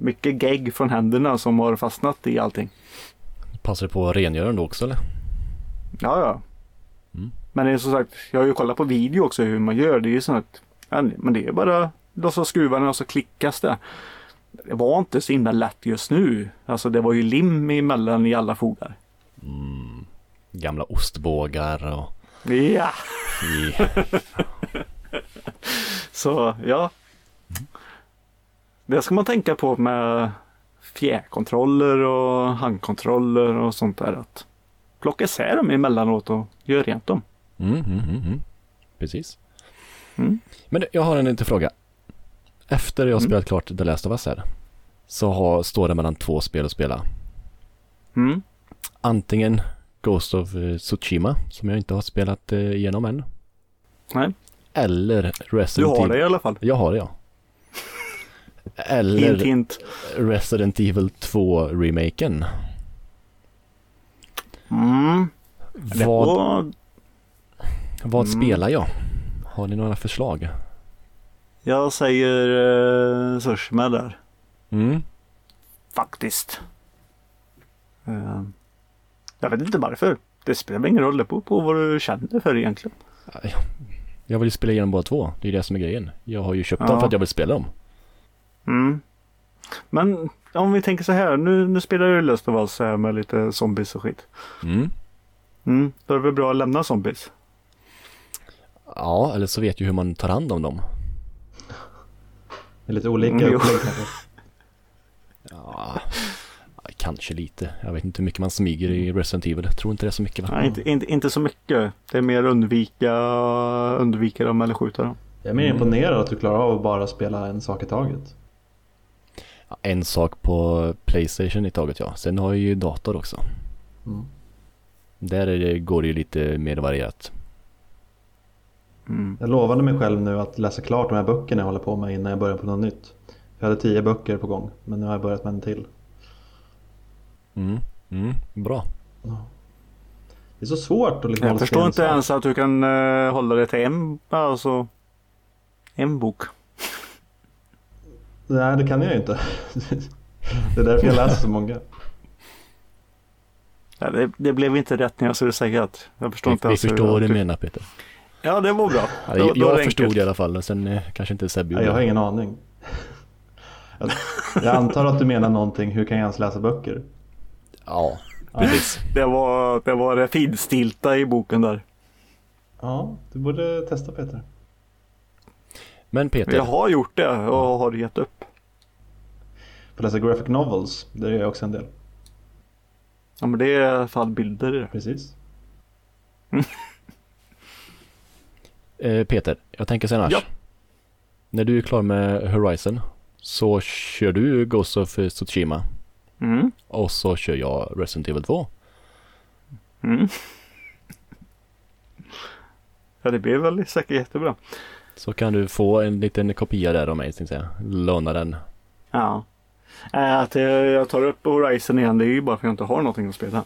mycket gegg från händerna som har fastnat i allting. Passar du på att rengöra då också eller? Ja, ja. Mm. Men det är som sagt, jag har ju kollat på video också hur man gör. Det är ju så att, men det är bara lossa skruvarna och så klickas det. Det var inte så himla lätt just nu. Alltså det var ju lim emellan i alla fogar. Mm. Gamla ostbågar och... Ja, I... så ja. Det ska man tänka på med fjärrkontroller och handkontroller och sånt där. Att plocka isär dem emellanåt och göra rent dem. Mm, mm, mm, mm. Precis. Mm. Men jag har en liten fråga. Efter jag Mm. spelat klart The Last of Us här. Så har, står det mellan två spel att spela. Antingen Ghost of Tsushima som jag inte har spelat eh, igenom än. Nej, Eller du Resident har det Evil. i alla fall. Jag har det ja. Eller Hint hint. Resident Evil 2-remaken. Mm. Vad, var vad Mm. spelar jag? Har ni några förslag? Jag säger uh, Sushima där. Mm. Faktiskt. Eh, jag vet inte varför. Det spelar ingen roll det beror på vad du känner för egentligen. Jag vill ju spela igenom båda två. Det är det som är grejen. Jag har ju köpt Ja. dem för att jag vill spela dem. Mm. Men om vi tänker så här. Nu, nu spelar du Last of Us här med lite zombies och skit. Mm. Mm. Då är det väl bra att lämna zombies. Ja, eller så vet jag hur man tar hand om dem. Det är lite olika Mm, upplägg kanske. Ja, kanske lite. Jag vet inte hur mycket man smyger i Resident Evil. Jag tror inte det är så mycket va? Nej, inte, inte, inte så mycket. Det är mer undvika, undvika dem eller skjuta dem. Jag är mer imponerad att du klarar av att bara spela en sak i taget. En sak på Playstation i taget ja. Sen har jag ju dator också. Mm. Där är det, går det ju lite mer varierat. Mm. Jag lovade mig själv nu att läsa klart de här böckerna jag håller på med innan jag börjar på något nytt. Jag hade tio böcker på gång men nu har jag börjat med en till. Mm. Mm. Bra. Det är så svårt att liksom Jag förstår inte ens att du kan eh, hålla dig till en, alltså, en bok. Nej, det kan jag ju inte. det är därför jag läser så många. Ja, det, det blev inte rätt när jag skulle säga att jag förstår Vi, inte vi hur förstår vad du menar Peter. Ja, det var bra. Ja, Då- jag då det förstod enkelt. det i alla fall, men sen eh, kanske inte Sebbe gjorde jag har det. ingen aning. Jag, jag antar att du menar någonting, hur kan jag ens läsa böcker? Ja, precis. Det var det, var det finstilta i boken där. Ja, du borde testa Peter. Men Peter, Jag har gjort det och har gett upp. Får läsa graphic novels, det gör jag också en del. Ja, men det är i alla fall bilder i det. Precis. eh, Peter, jag tänker sen. Ja. När du är klar med Horizon så kör du Ghost of Tsushima Mm. och så kör jag Resident Evil 2. Mm. Ja, det blir väl säkert jättebra. Så kan du få en liten kopia där av mig, tänkte jag. Låna den. Ja. Äh, Att jag, tar upp Horizon igen det är ju bara för att jag inte har någonting att spela.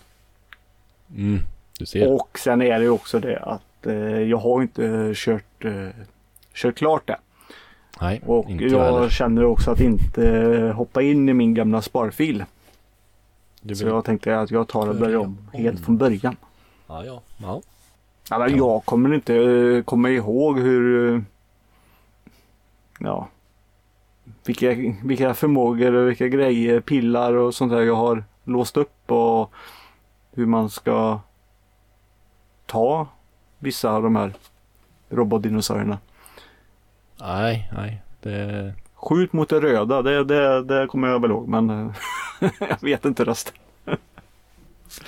Mm, du ser. Och sen är det ju också det att eh, jag har inte kört, eh, kört klart det. Nej, Och inte jag heller. känner också att inte eh, hoppa in i min gamla sparfil. Du Så vill... jag tänkte att jag tar och börjar om helt från början. Ja, ja. ja. Ja, men jag kommer inte eh, komma ihåg hur... Ja. Vilka, vilka förmågor och vilka grejer, pillar och sånt där jag har låst upp och hur man ska ta vissa av de här robotdinosaurierna. Nej, nej. Det... Skjut mot det röda, det, det, det kommer jag väl ihåg men jag vet inte resten.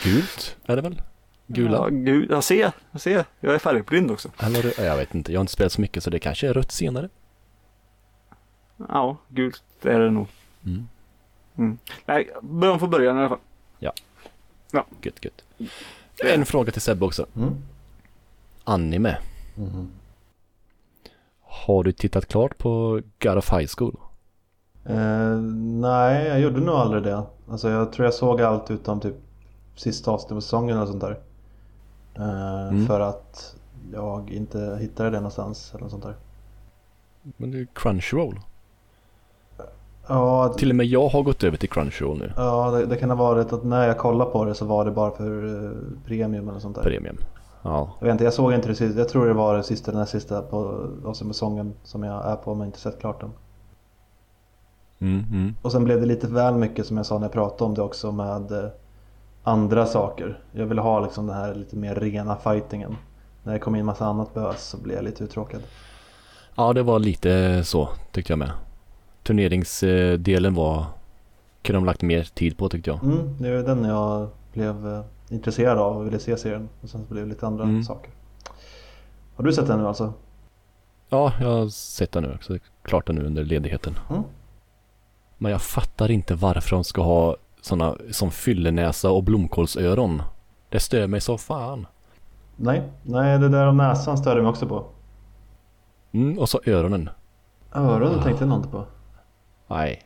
Gult är det väl? Gula? Ja, gud, jag ser, jag ser. Jag är färgblind också. Eller jag vet inte. Jag har inte spelat så mycket så det kanske är rött senare. Ja, gult är det nog. Mm. Nej, början från början i alla fall. Gött, gött. En fråga till Sebbe också. Mm. Anime. Mhm. Har du tittat klart på God of High School? Eh, nej, jag gjorde nog aldrig det. Alltså jag tror jag såg allt utom typ sista avsnittet på säsongen eller sånt där. Eh, Mm. För att jag inte hittade det någonstans eller något sånt där. Men det är Crunchyroll. Ja, Till och med jag har gått över till Crunchyroll nu. ja det, det kan ha varit att när jag kollade på det så var det bara för eh, premium eller sånt där. Premium. Ja. Jag vet inte, jag såg inte det sista. Jag tror det var det sista, den här sista på säsongen som jag är på men inte sett klart den. Mm, mm. Och sen blev det lite väl mycket som jag sa när jag pratade om det också med eh, andra saker. Jag ville ha liksom den här lite mer rena fightingen. När det kom in massa annat bös så blev jag lite uttråkad. Ja, det var lite så tyckte jag med. Turneringsdelen var... Kunde de lagt mer tid på tyckte jag. Mm, det är den jag blev eh, intresserad av och ville se serien. Och sen så blev det lite andra Mm. saker. Har du sett den nu alltså? Ja, jag har sett den nu också. Klart den nu under ledigheten. Mm. Men jag fattar inte varför de ska ha sådana som fyllenäsa och blomkålsöron. Det stör mig så fan. Nej, nej det där om näsan störde mig också på. Mm, och så öronen. Öronen tänkte jag inte på. Nej.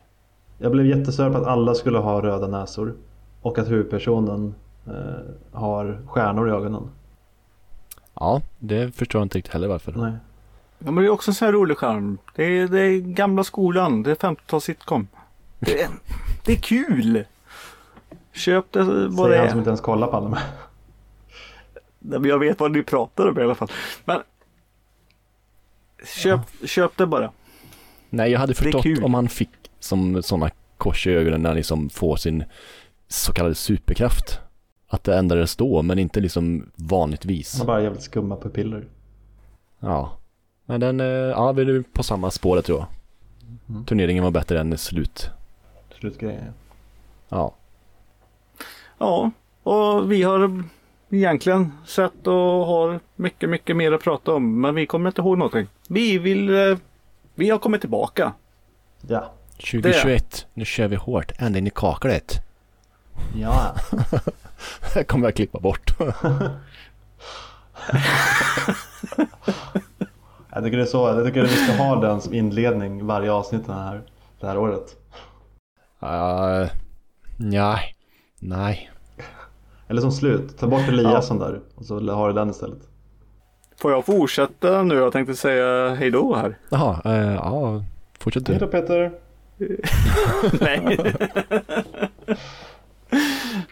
Jag blev jättestörd på att alla skulle ha röda näsor. Och att huvudpersonen eh, har stjärnor i ögonen. Ja, det förstår jag inte riktigt heller varför. Nej. Ja, men det är också en sån här rolig charm. Det är, det är gamla skolan. Det är 50-tals sitcom. Det är, det är kul! Köp det vad det Säger han som är. inte ens kollar på anime. Nej, men Jag vet vad ni pratar om i alla fall. Men köp, köp det bara. Nej, jag hade förstått om han fick som sådana kors i ögonen när han liksom får sin så kallade superkraft. Att det ändrades då, men inte liksom vanligtvis. Han har bara jävligt skumma pupiller. Ja. Men den, eh, ja vi är på samma spåret tror jag. Mm. Turneringen var bättre än slut. Slutgrejen. ja. Ja. Ja, och vi har egentligen sett och har mycket, mycket mer att prata om. Men vi kommer inte ihåg någonting. Vi vill... Vi har kommit tillbaka. Ja. 2021, nu kör vi hårt, ända in i kaklet. Ja. Det kommer jag klippa bort. Jag tycker det är så. Jag tycker att vi ska ha den som inledning varje avsnitt den här, det här året. Uh, nej. Nej. Eller som slut, ta bort Eliasson där och så har du den istället. Får jag fortsätta nu? Jag tänkte säga hej då här. Jaha, eh, ja, fortsätt Hej du. då Peter! Nej.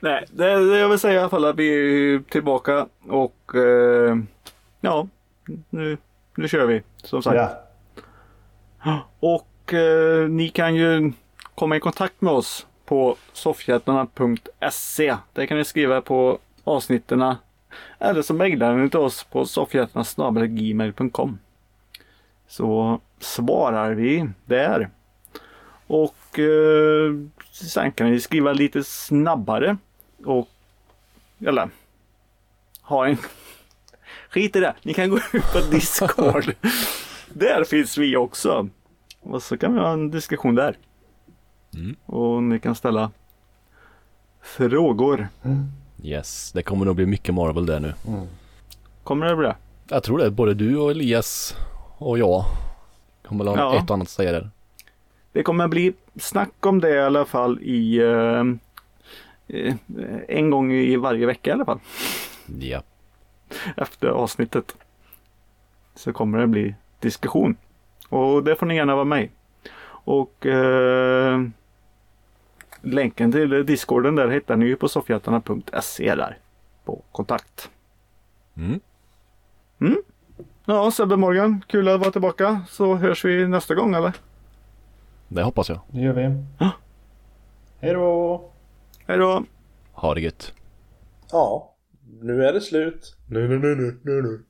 Nej, det, det jag vill säga i alla fall att vi är tillbaka och eh, ja, nu, nu kör vi som sagt. Ja. Och eh, ni kan ju komma i kontakt med oss på soffhjältarna.se. Där kan ni skriva på avsnitten eller så mejlar ni till oss på soffhjältarna.gmail.com Så svarar vi där. Och eh, sen kan ni skriva lite snabbare och eller ha en Skit i det. Ni kan gå ut på Discord. där finns vi också. Och så kan vi ha en diskussion där. Mm. Och ni kan ställa frågor. Yes, det kommer nog bli mycket Marvel där nu. Kommer det bli det? Jag tror det, både du och Elias och jag kommer ha Ja. ett och annat att säga där. Det kommer bli snack om det i alla fall i eh, eh, en gång i varje vecka i alla fall. Ja. Efter avsnittet. Så kommer det bli diskussion. Och det får ni gärna vara med. Och eh, länken till discorden där hittar ni ju på soffhjältarna.se där. På kontakt. Mm. Ja, Sebbe Morgan, kul att vara tillbaka. Så hörs vi nästa gång eller? Det hoppas jag. Det gör vi. Hej då! Hej då! Ha det gött. Ja, nu är det slut. Nu, nu, nu, nu, nu, nu.